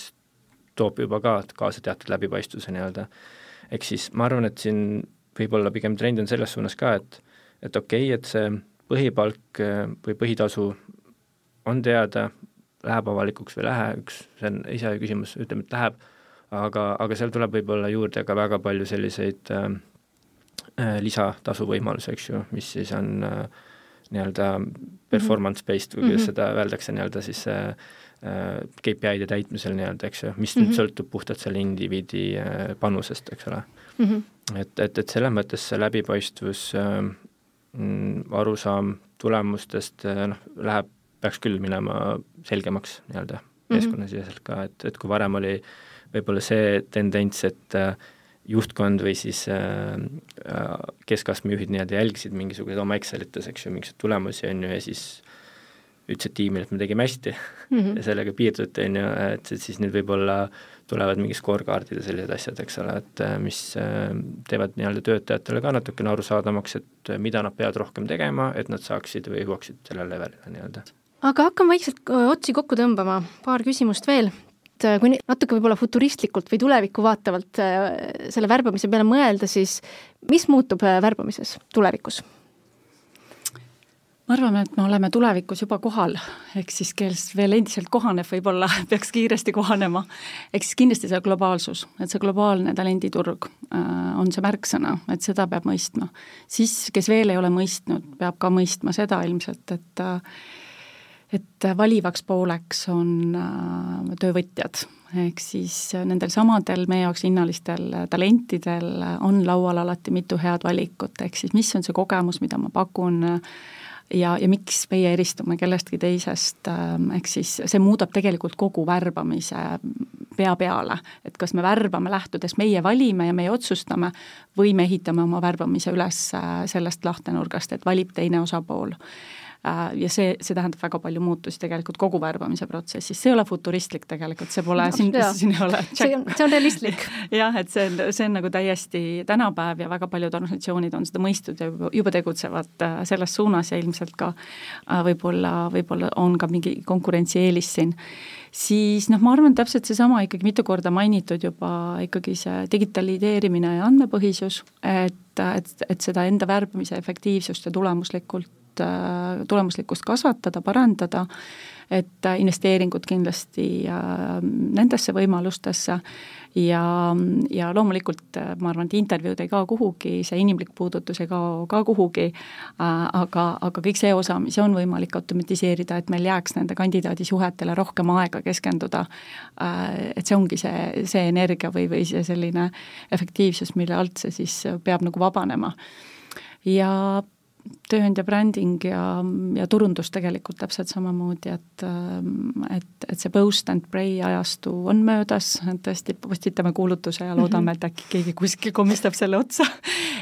toob juba ka kaasa teatud läbipaistvuse nii-öelda. ehk siis ma arvan, et siin võib-olla pigem trend on selles suunas ka, et et okei okay,, et see põhipalk äh, või põhitasu on teada, läheb avalikuks või ei lähe, üks, see on ise küsimus, ütleme, et läheb, aga, aga seal tuleb võib-olla juurde ka väga palju selliseid äh, lisatasu võimalusi, eks ju, mis siis on äh, nii-öelda performance based või kuidas mm -hmm. seda öeldakse nii-öelda siis äh, KPI-de täitmisel nii-öelda, eks ju, mis mm -hmm. nüüd mhm. sõltub puhtalt selle indiviidi äh, panusest, eks ole mm. -hmm. et, et, et selles mõttes see läbipaistvus äh,, arusaam tulemustest äh, noh, läheb, peaks küll minema selgemaks nii-öelda mhm. meeskonnasiseselt ka, et, et kui varem oli võib-olla see tendents, et äh, juhtkond või siis äh, äh, keskastme juhid nii-öelda jälgisid mingisuguseid oma Excelites, eks ju, mingisuguseid tulemusi, on ju, ja siis ütlesid tiimile, et me tegime hästi. Mm -hmm. ja sellega piirduti, on ju, et siis nüüd võib-olla tulevad mingi scorecard'id ja sellised asjad, eks ole, et äh, mis teevad nii-öelda töötajatele ka natukene arusaadavamaks, et mida nad peavad rohkem tegema, et nad saaksid või jõuaksid sellele levelile nii-öelda. Aga hakkame vaikselt otsi kokku tõmbama, paar küsimust veel et äh, kui natuke võib-olla futuristlikult või tulevikku vaatavalt äh, selle värbamise peale mõelda, siis mis muutub äh, värbamises tulevikus? ma arvan, et me oleme tulevikus juba kohal, ehk siis kes veel endiselt kohaneb, võib-olla peaks kiiresti kohanema. ehk siis kindlasti see globaalsus, et see globaalne talenditurg on see märksõna, et seda peab mõistma. siis, kes veel ei ole mõistnud, peab ka mõistma seda ilmselt, et äh, et valivaks pooleks on äh, töövõtjad, ehk siis nendel samadel meie jaoks hinnalistel talentidel on laual alati mitu head valikut, ehk siis mis on see kogemus, mida ma pakun ja, ja miks meie eristume kellestki teisest, äh, ehk siis see muudab tegelikult kogu värbamise pea peale, et kas me värbame lähtudes, meie valime ja meie otsustame või me ehitame oma värbamise üles äh, sellest lahtenurgast, et valib teine osapool. Äh, ja see, see tähendab väga palju muutusi tegelikult kogu värbamise protsessis, see ei ole futuristlik tegelikult, see pole no,, siin, siin ei ole. See on, see on realistlik. Jah, et see on, see on nagu täiesti tänapäev ja väga paljud organisatsioonid on seda mõistnud ja juba, juba tegutsevad äh, selles suunas ja ilmselt ka äh, võib-olla, võib-olla on ka mingi konkurentsieelis siin. Siis noh, ma arvan, täpselt seesama ikkagi mitu korda mainitud juba ikkagi see digitaliseerimine ja andmepõhisus, et, et, et seda enda värbamise efektiivsust ja tulemuslikult Äh, tulemuslikkust kasvatada, parandada, et investeeringud kindlasti äh, nendesse võimalustesse. Ja, ja loomulikult äh, ma arvan, et intervjuud ei kao kuhugi, see inimlik puudutus ei kao ka kuhugi, aga, aga kõik see osa, mis on võimalik automatiseerida, et meil jääks nende kandidaadi suhetele rohkem aega keskenduda, et see ongi see, see energia või, või see selline efektiivsus, mille alt see siis peab nagu vabanema. Ja tööandja bränding ja, ja turundus tegelikult täpselt samamoodi, et et, et see post and pray ajastu on möödas, tõesti postitame kuulutuse ja loodame, mhm. et äkki keegi kuskil komistab selle otsa.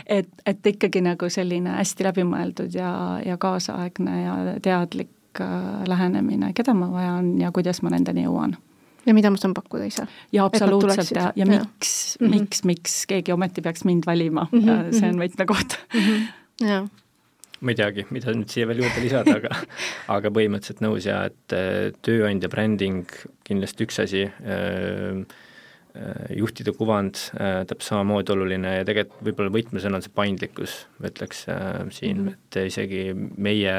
et, et ikkagi nagu selline hästi läbimõeldud ja, ja kaasaegne ja teadlik äh, lähenemine, keda ma vajan ja kuidas ma nendeni jõuan ja mida ma saan pakkuda ise. ja absoluutselt ja, ja miks mm, -hmm. miks, miks keegi ometi peaks mind valima mm, -hmm. see on võtmekoht mm. -hmm. jah ma ei teagi, mida nüüd siia veel juurde lisada, aga aga põhimõtteliselt nõus ja et äh, tööandja bränding kindlasti üks asi äh,, äh juhtide kuvand täpselt samamoodi oluline ja tegelikult võib-olla võtmesõna on see paindlikkus, ma ütleks siin -hmm. et isegi meie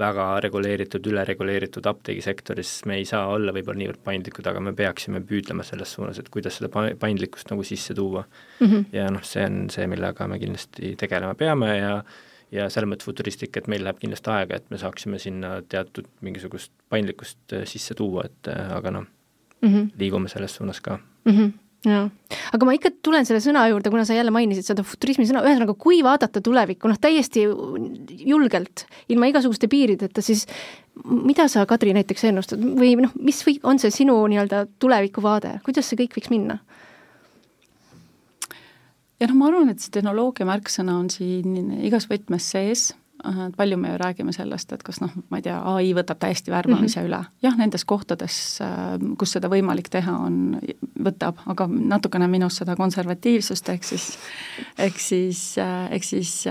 väga reguleeritud, ülereguleeritud apteegisektoris me ei saa olla võib-olla niivõrd paindlikud, aga me peaksime püüdlema selles suunas, et kuidas seda paindlikkust nagu sisse tuua mm. -hmm. ja noh, see on see, millega me kindlasti tegelema peame ja äh, ja selles mõttes futuristlik, et meil läheb kindlasti aega, et me saaksime sinna teatud mingisugust paindlikkust äh, sisse tuua, et äh, aga noh mm -hmm., liigume selles suunas ka mm. -hmm jaa, aga ma ikka tulen selle sõna juurde, kuna sa jälle mainisid seda futurismi sõna, ühesõnaga, kui vaadata tulevikku, noh täiesti julgelt, ilma igasuguste piirideta, siis mida sa, Kadri, näiteks ennustad või noh, mis või on see sinu nii-öelda tulevikuvaade, kuidas see kõik võiks minna? Ja noh, ma arvan, et see tehnoloogia märksõna on siin igas võtmes sees, palju me ju räägime sellest, et kas noh, ma ei tea, ai võtab täiesti värbamise mm -hmm. üle. jah, nendes kohtades, kus seda võimalik teha on, võtab, aga natukene minus seda konservatiivsust, ehk siis, ehk siis, ehk siis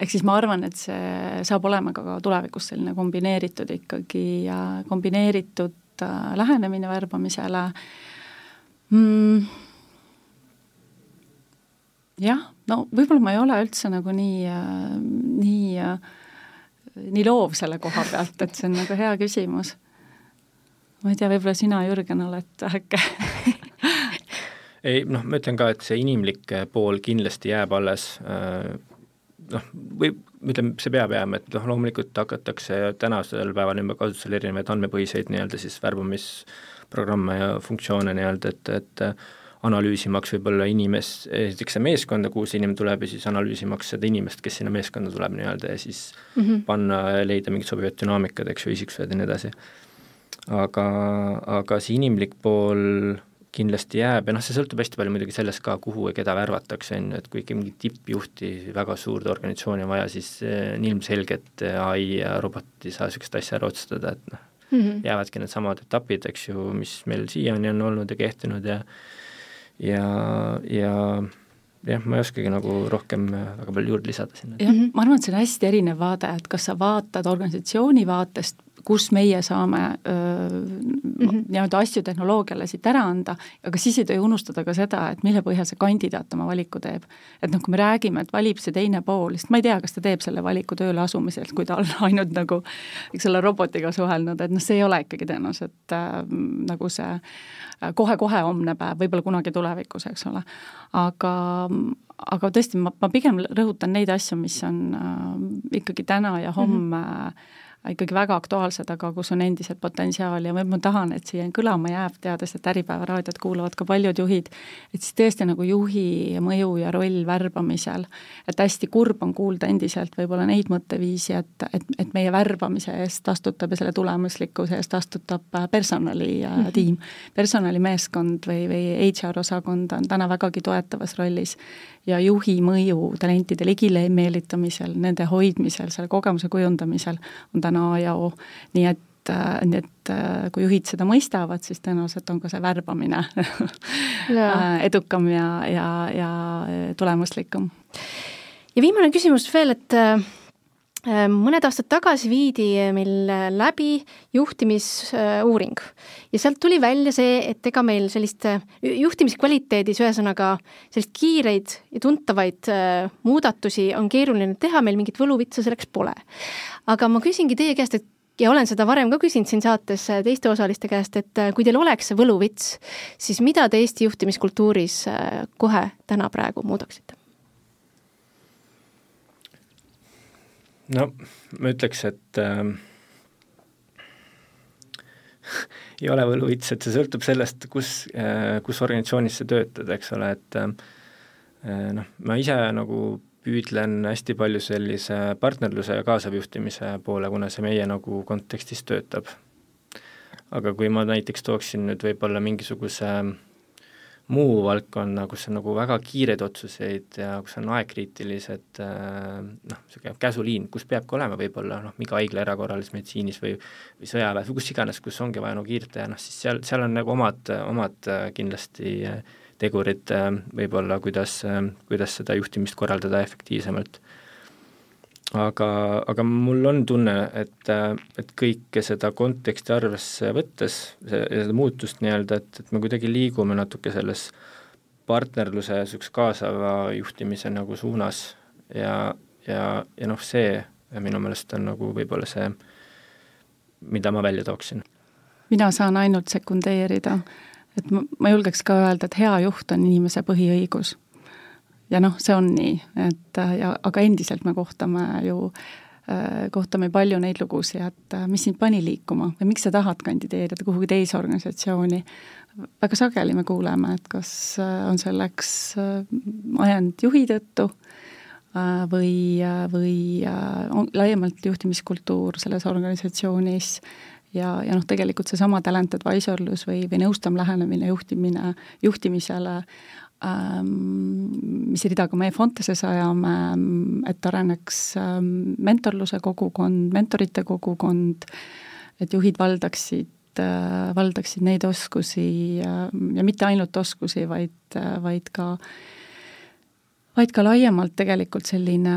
ehk siis ma arvan, et see saab olema ka tulevikus selline kombineeritud ikkagi, kombineeritud äh, lähenemine värbamisele mm, jah, no võib-olla ma ei ole üldse nagu nii, äh, nii, äh, nii loov selle koha pealt, et see on nagu hea küsimus. ma ei tea, võib-olla sina, Jürgen, oled äkki ei noh, ma ütlen ka, et see inimlik pool kindlasti jääb alles, äh, noh, või ütleme, see peab jääma, et noh, loomulikult hakatakse tänasel päeval juba kasutusel erinevaid andmepõhiseid nii-öelda siis värbamisprogramme ja funktsioone nii-öelda, et, et analüüsimaks võib-olla inimest, esiteks see meeskonda, kuhu see inimene tuleb ja siis analüüsimaks seda inimest, kes sinna meeskonda tuleb nii-öelda ja siis mm -hmm. panna, leida mingid sobivad dünaamikad, eks ju, isiksused ja nii edasi. aga, aga see inimlik pool kindlasti jääb ja noh, see sõltub hästi palju muidugi sellest ka, kuhu ja keda värvatakse, on ju, et kui ikka mingit tippjuhti väga suurde organisatsiooni on vaja, siis on ilmselge, et ai ja robot ei saa niisugust asja ära otsustada, et noh mm -hmm., jäävadki needsamad etapid, eks ju, mis meil siiani on olnud ja kehtinud ja ja, ja jah, ma ei oskagi nagu rohkem väga palju juurde lisada sinna. jah, ma arvan, et see on hästi erinev vaade, et kas sa vaatad organisatsiooni vaatest kus meie saame mm -hmm. nii-öelda asju tehnoloogiale siit ära anda, aga siis ei tohi unustada ka seda, et mille põhjal see kandidaat oma valiku teeb. et noh, kui me räägime, et valib see teine pool, sest ma ei tea, kas ta teeb selle valiku tööle asumiselt, kui ta on ainult nagu eks ole, robotiga suhelnud, et noh, see ei ole ikkagi tõenäoliselt äh, nagu see kohe-kohe homne päev, võib-olla kunagi tulevikus, eks ole. aga, aga tõesti, ma, ma pigem rõhutan neid asju, mis on äh, ikkagi täna ja homme mm -hmm ikkagi väga aktuaalsed, aga kus on endiselt potentsiaali ja ma tahan, et siia kõlama jääb, teades, et Äripäeva raadiot kuulavad ka paljud juhid, et siis tõesti nagu juhi mõju ja roll värbamisel, et hästi kurb on kuulda endiselt võib-olla neid mõtteviisi, et, et, et meie värbamise eest vastutab ja selle tulemuslikkuse eest vastutab äh, personalitiim mm -hmm., personalimeeskond või, või HR osakond on täna vägagi toetavas rollis ja juhi mõju talentide ligile meelitamisel, nende hoidmisel, selle kogemuse kujundamisel on täna A ja O, nii et äh, nii et äh, kui juhid seda mõistavad, siis tõenäoliselt on ka see värbamine äh, edukam ja, ja, ja tulemuslikum. ja viimane küsimus veel, et mõned aastad tagasi viidi meil läbi juhtimisuuring ja sealt tuli välja see, et ega meil sellist juhtimiskvaliteedis, ühesõnaga sellist kiireid ja tuntavaid äh, muudatusi on keeruline teha, meil mingit võluvitsa selleks pole. aga ma küsingi teie käest, et ja olen seda varem ka küsinud siin saates äh, teiste osaliste käest, et kui teil oleks see võluvits, siis mida te Eesti juhtimiskultuuris kohe täna praegu muudaksite? No ma ütleks, et äh, ei ole võluvits, et see sõltub sellest, kus äh,, kus organisatsioonis sa töötad, eks ole, et äh, noh, ma ise nagu püüdlen hästi palju sellise partnerluse ja kaasavjuhtimise poole, kuna see meie nagu kontekstis töötab. aga kui ma näiteks tooksin nüüd võib-olla mingisuguse äh, muu valdkonna, kus on nagu väga kiireid otsuseid ja kus on aegkriitilised äh, noh, niisugune käsuliin, kus peabki olema võib-olla noh, mingi haigla erakorralises meditsiinis või või sõjaväes või kus iganes, kus ongi vaja nagu kiirelt teha, noh siis seal, seal on nagu omad, omad äh, kindlasti äh, tegurid võib-olla, kuidas, kuidas seda juhtimist korraldada efektiivsemalt aga, aga mul on tunne, et, et kõike seda konteksti arvesse võttes, seda muutust nii-öelda, et, et me kuidagi liigume natuke selles partnerluse niisuguse kaasava juhtimise nagu suunas. Ja, ja, ja noh, see minu meelest on nagu võib-olla see, mida ma välja tooksin. mina saan ainult sekundeerida, et ma, ma julgeks ka öelda, et hea juht on inimese põhiõigus ja noh, see on nii, et äh, ja aga endiselt me kohtame ju äh, kohtame palju neid lugusid, et äh, mis sind pani liikuma või miks sa tahad kandideerida kuhugi teise organisatsiooni. väga sageli me kuuleme, et kas on selleks ajend juhi tõttu või, või on laiemalt juhtimiskultuur selles organisatsioonis ja, ja noh, tegelikult seesama talent advisorlus või, või nõustav lähenemine juhtimine, juhtimisele mis rida ka meie Fonteses ajame, et areneks ähm, mentorluse kogukond, mentorite kogukond, et juhid valdaksid, äh, valdaksid neid oskusi ja, mitte ainult oskusi, vaid, vaid ka vaid ka laiemalt tegelikult selline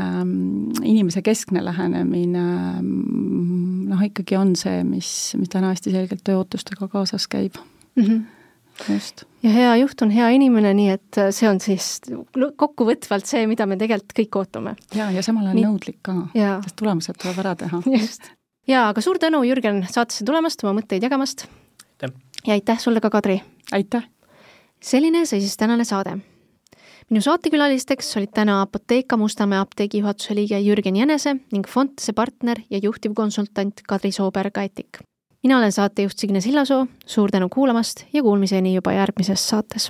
inimese keskne lähenemine noh, ikkagi on see, mis, mis täna hästi selgelt tööootustega kaasas käib mm. -hmm. Ja hea juht on hea inimene, nii et äh, see on siis kokkuvõtvalt see, mida me tegelikult kõik ootame. ja, ja samal ajal nii... nõudlik ka, sest tulemused tuleb ära teha. just. ja, aga suur tänu, Jürgen, saatesse tulemast, oma mõtteid jagamast. ja aitäh sulle ka, Kadri! aitäh! selline sai siis tänane saade. minu saatekülalisteks olid täna Apoteeka Mustamäe apteegi juhatuse liige Jürgen Jänese ning Fontese partner ja juhtivkonsultant Kadri Sooberg-Kaetik mina olen saatejuht Signe Sillasoo, suur tänu kuulamast ja kuulmiseni juba järgmises saates